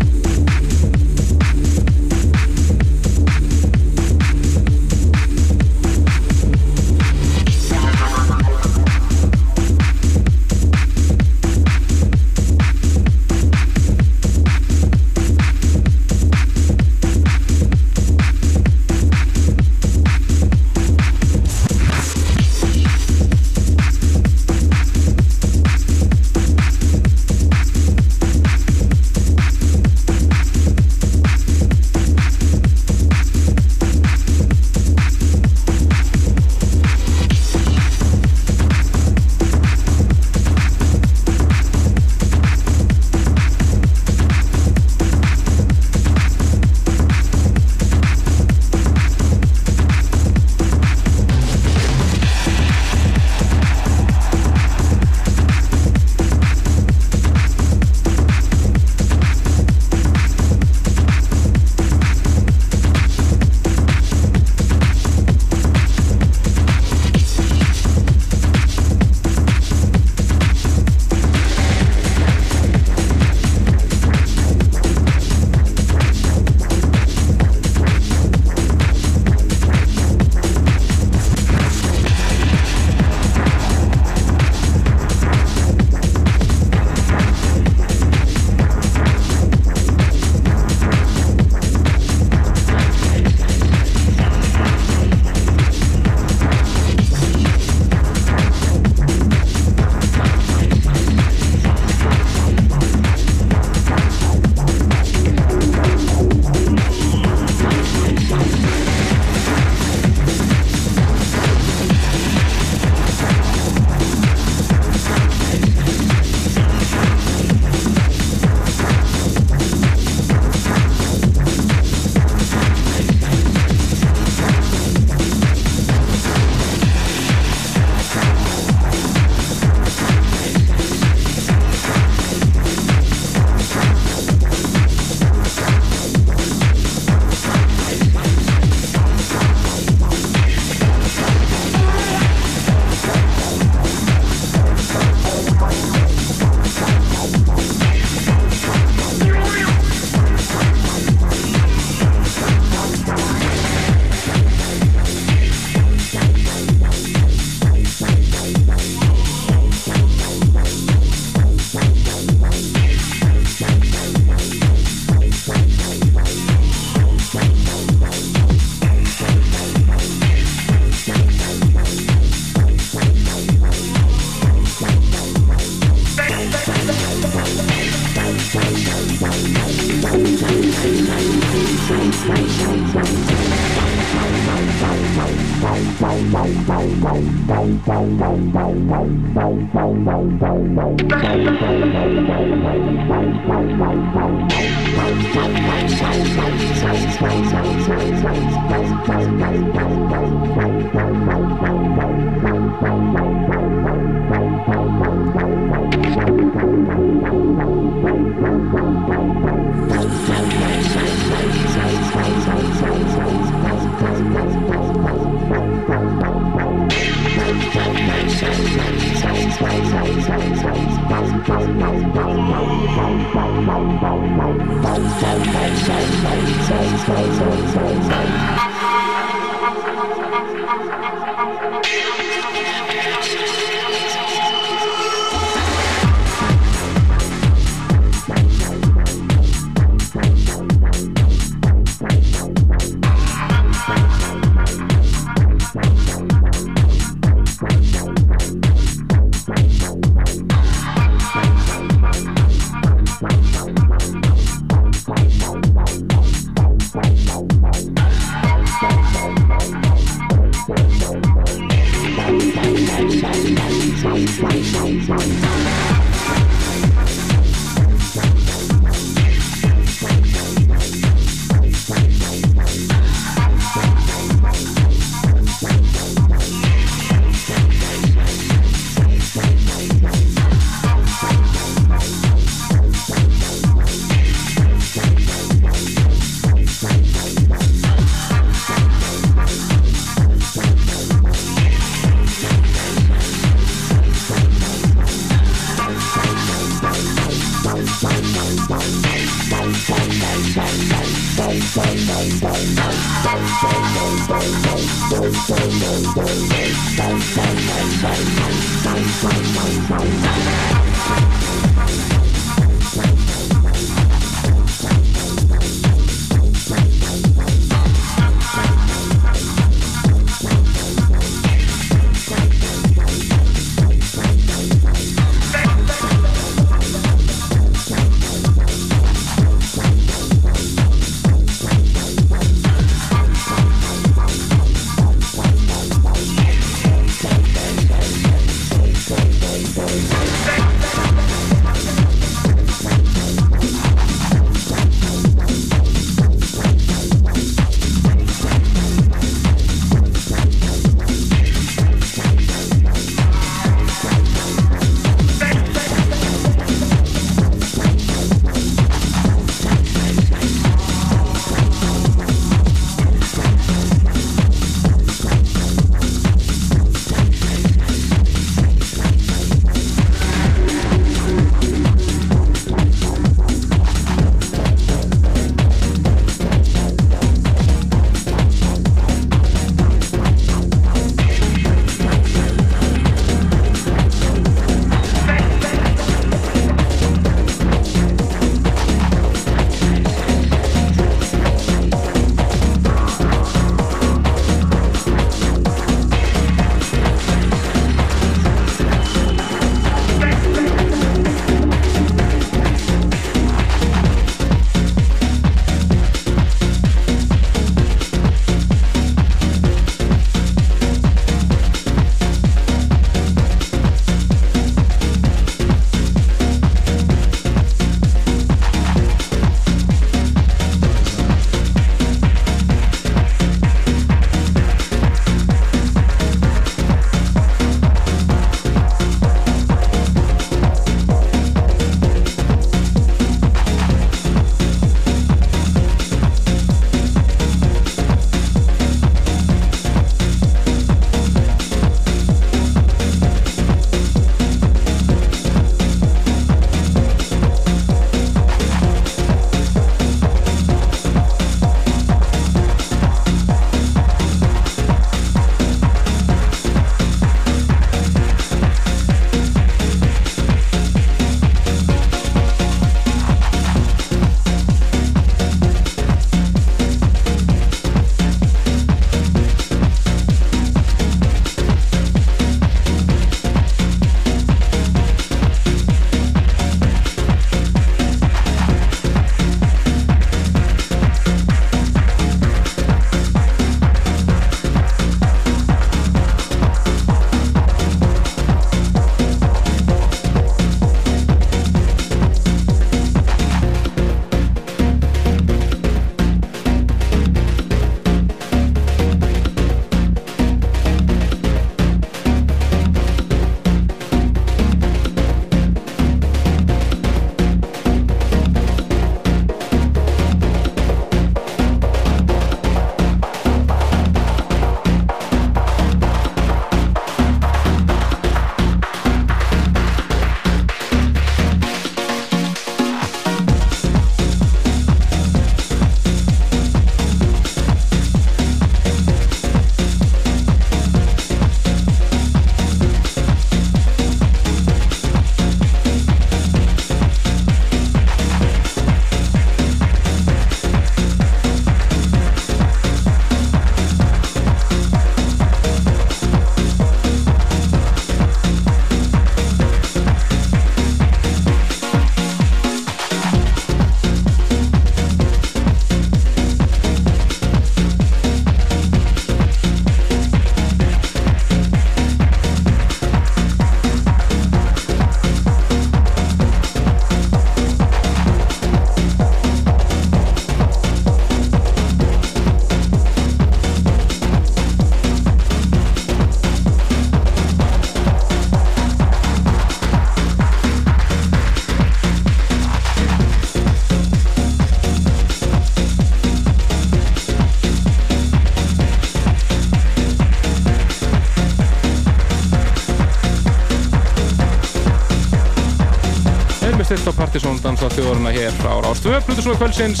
stilt á Partisón dansa þjóðurna hér frá Rástvö Plutusnóðu kvöldsins.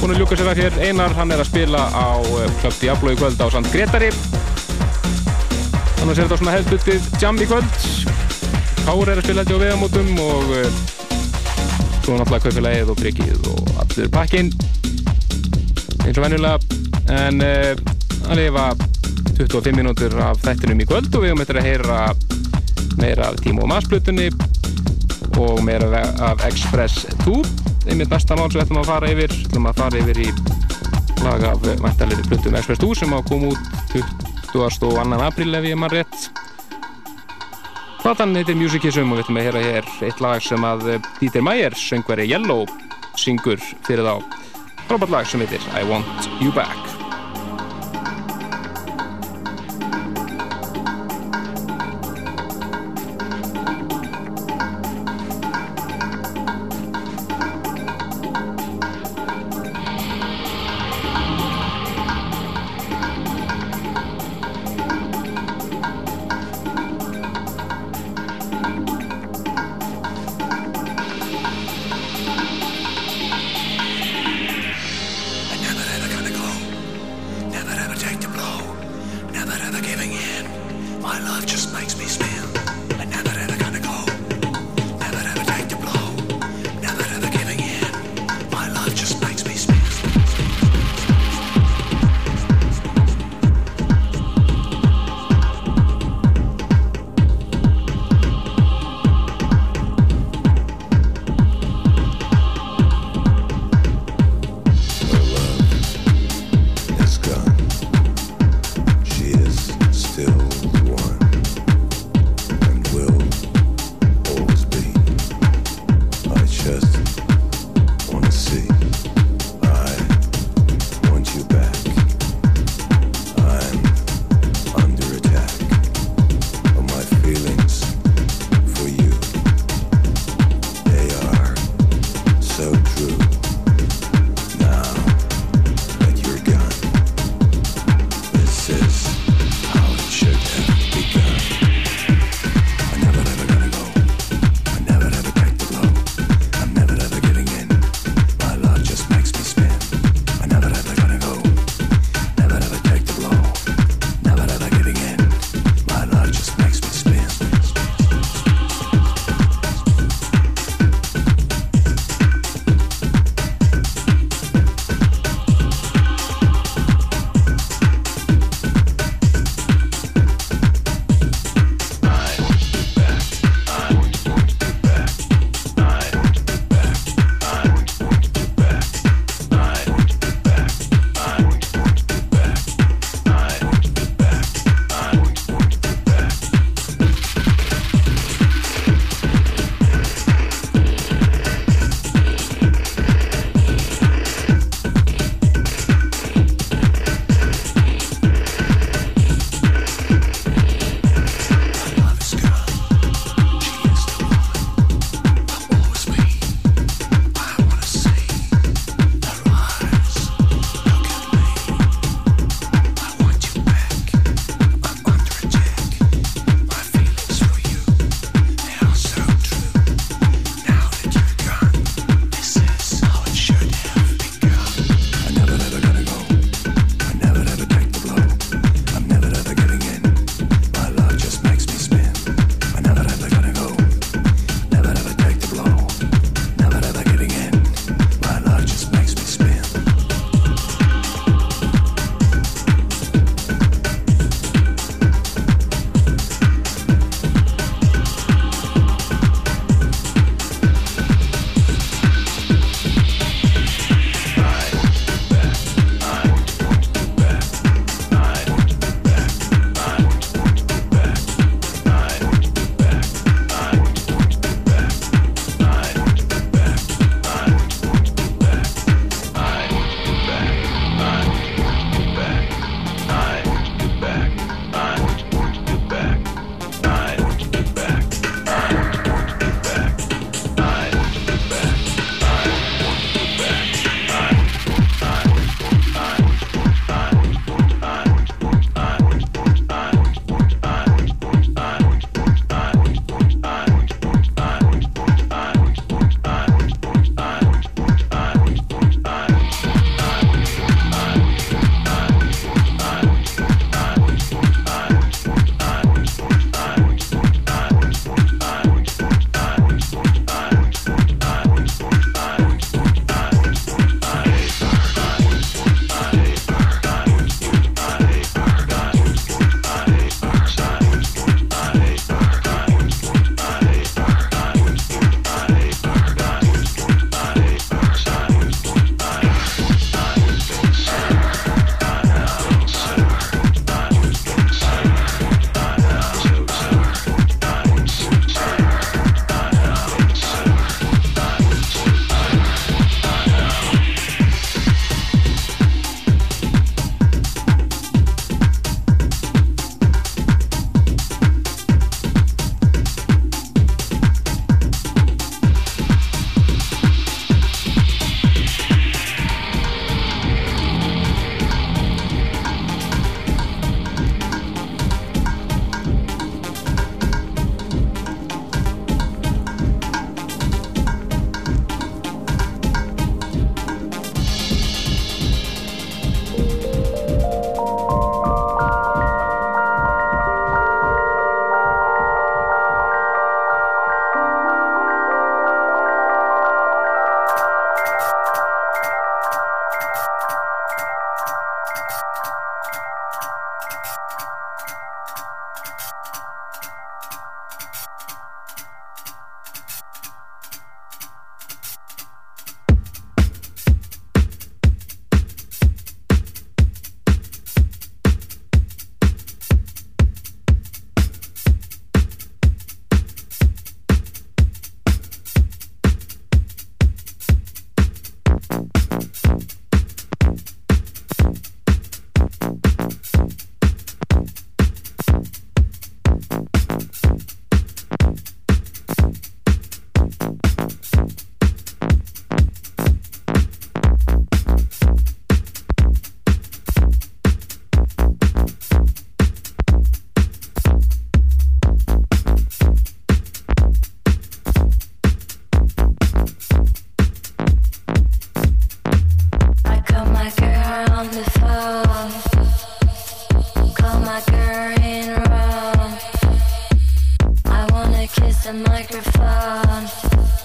Hún er ljúka sér að hér Einar, hann er að spila á eh, Club Diablo í kvöld á Sant Gretari Þannig er þetta svona hefðbutið jam í kvöld. Káur er að spila þetta á vegamótum og uh, svo náttúrulega kaupilagið og bryggið og allur pakkin eins og venjulega en uh, að lifa 25 mínútur af þættinum í kvöld og við höfum eftir að heyra meira af Tímo og Masplutunni og meira af Express 2 einmitt næsta mál sem við ætlum að fara yfir við ætlum að fara yfir í lag af væntalegri Plutum Express 2 sem á að koma út 22. apríl ef ég mann rétt. Platan heitir Musicism og við ætlum að heyra hér eitt lag sem að Dieter Meier, söngveri Yellow, syngur fyrir þá. Frábært lag sem heitir I Want You Back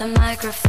the microphone.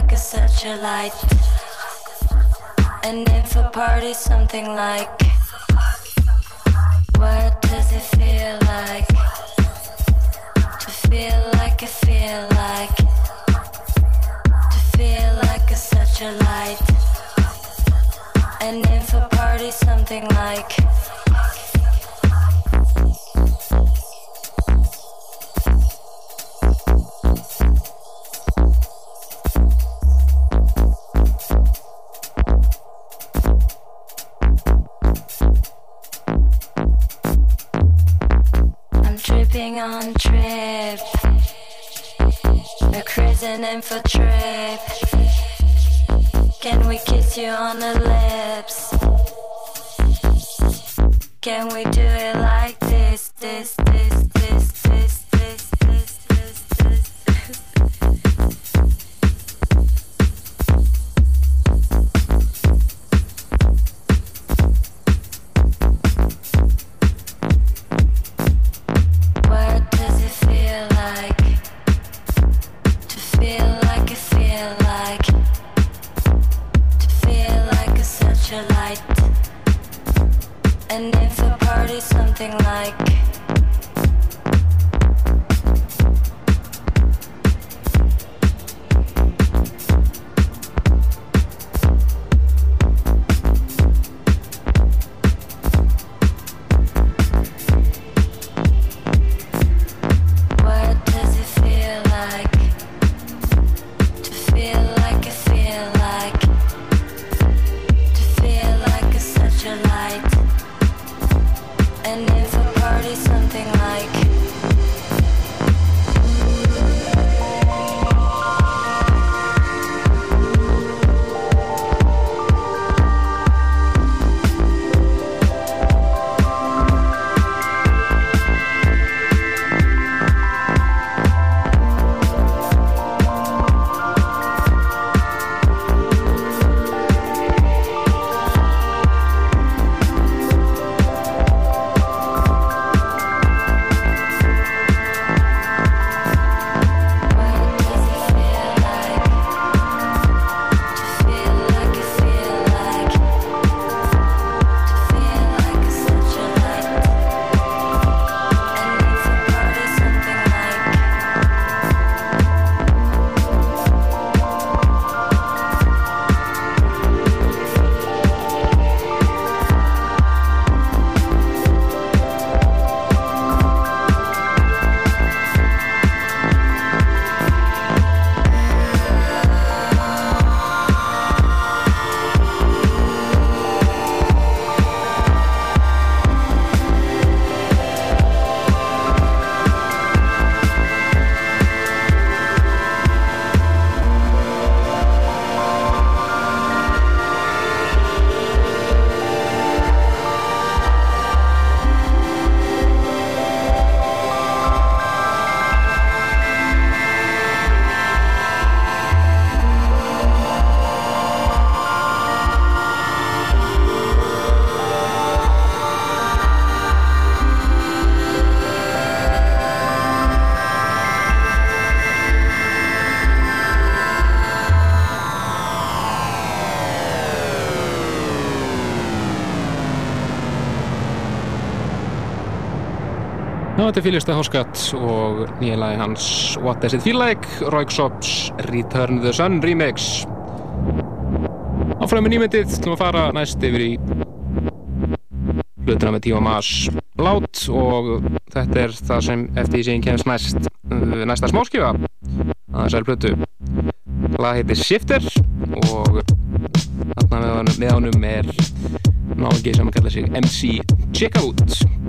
like a such a light. And if a party, something like. What does it feel like? To feel like I feel like. To feel like a such a light. And if a party, something like. an trip Can we kiss you on the lips? Can we do it like this, this, this? hann til Fíliðstæð Háskatt og nýja lagi hans What Does It Feel Like, Royksops Return the Sun remix. Áfram með nýmyndið til að fara næst yfir í hlutuna með tíma maður lát og þetta er það sem eftir í síðan kemst næst eh, næsta smáskjöfa að þessari hlutu lag heitir Shifter og þarna með ánum er náðum geið sem að kalla sig MC Checkout.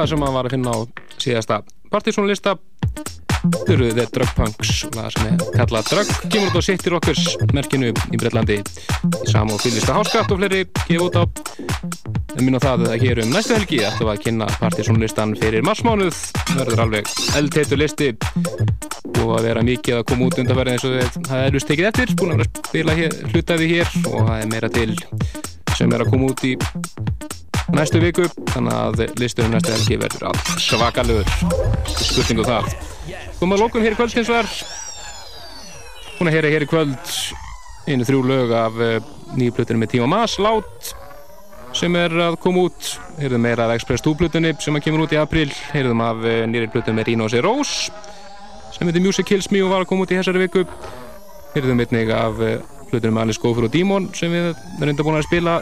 Návandilega sem að var að finna á síðasta partysónlista. Eru The Drug Punks það sem er kallað Drug kemur út á City Rockers merkinu í Breitlandi í sam og fylgista háskatt og fleiri gefa út á. En minn á það að hér um næstu helgi ættum að kynna partysónlistan fyrir marsmánuð. Verður alveg eldheitur listi. Og að vera mikið að koma út undanverðin eins og það er vist tekið eftir búin að vera að spila hér, hlutaði hér. Og það er meira til sem er að koma út í næstu viku þannig að listunum næstu helgi verður allt svakalögur spurningu það. Komum að lókun hér í kvöld eins og er hún er hér, hér í kvöld einu þrjú lög af uh, nýju plötunum með Tíma Mas Lát sem er að koma út. Heyrðum meira af Express 2 plötunni sem að kemur út í april heyrðum af uh, nýri plötunum með Rino C. Rose sem heitir Music Kills Me og var að koma út í þessari viku. Heyrðum einnig af uh, plötunum með Alice Gopher og Demon sem við erum enda búin að spila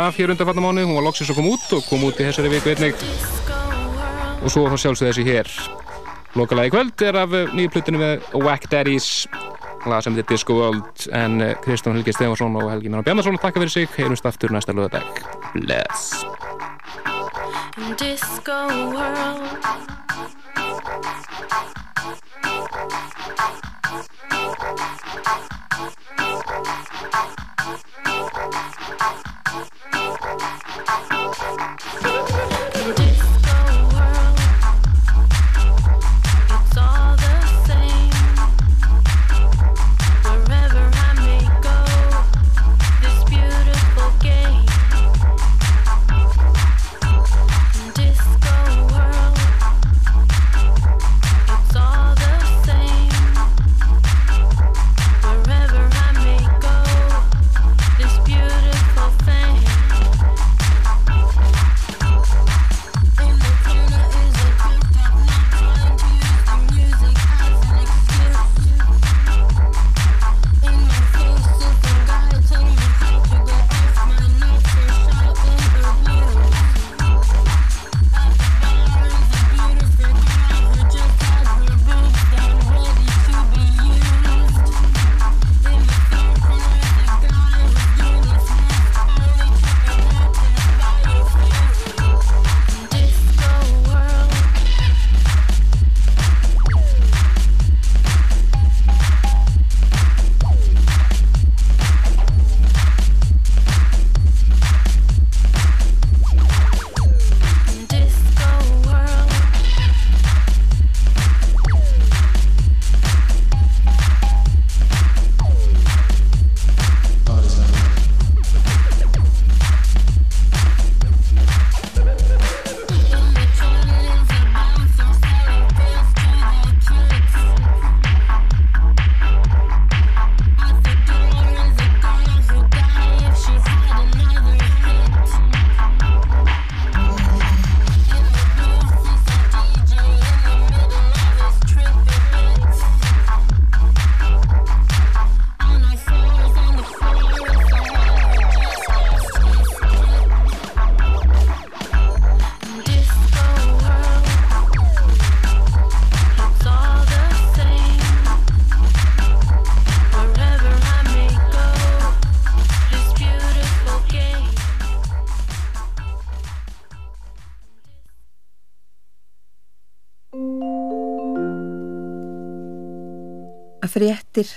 af hér undan fattamánu, hún var loksins að koma út og kom út í þessari viku einnig. Og svo sjálfsög þessi hér. Lokalagi kvöld er af nýju plötunum með Wack Daddies lag sem heitir Disco World. En Kristján Helgi Stefansson og Helgi Mennar Bjarnarsson takka fyrir sig, heyrumst aftur næsta lögadag Bless. Disco World fréttir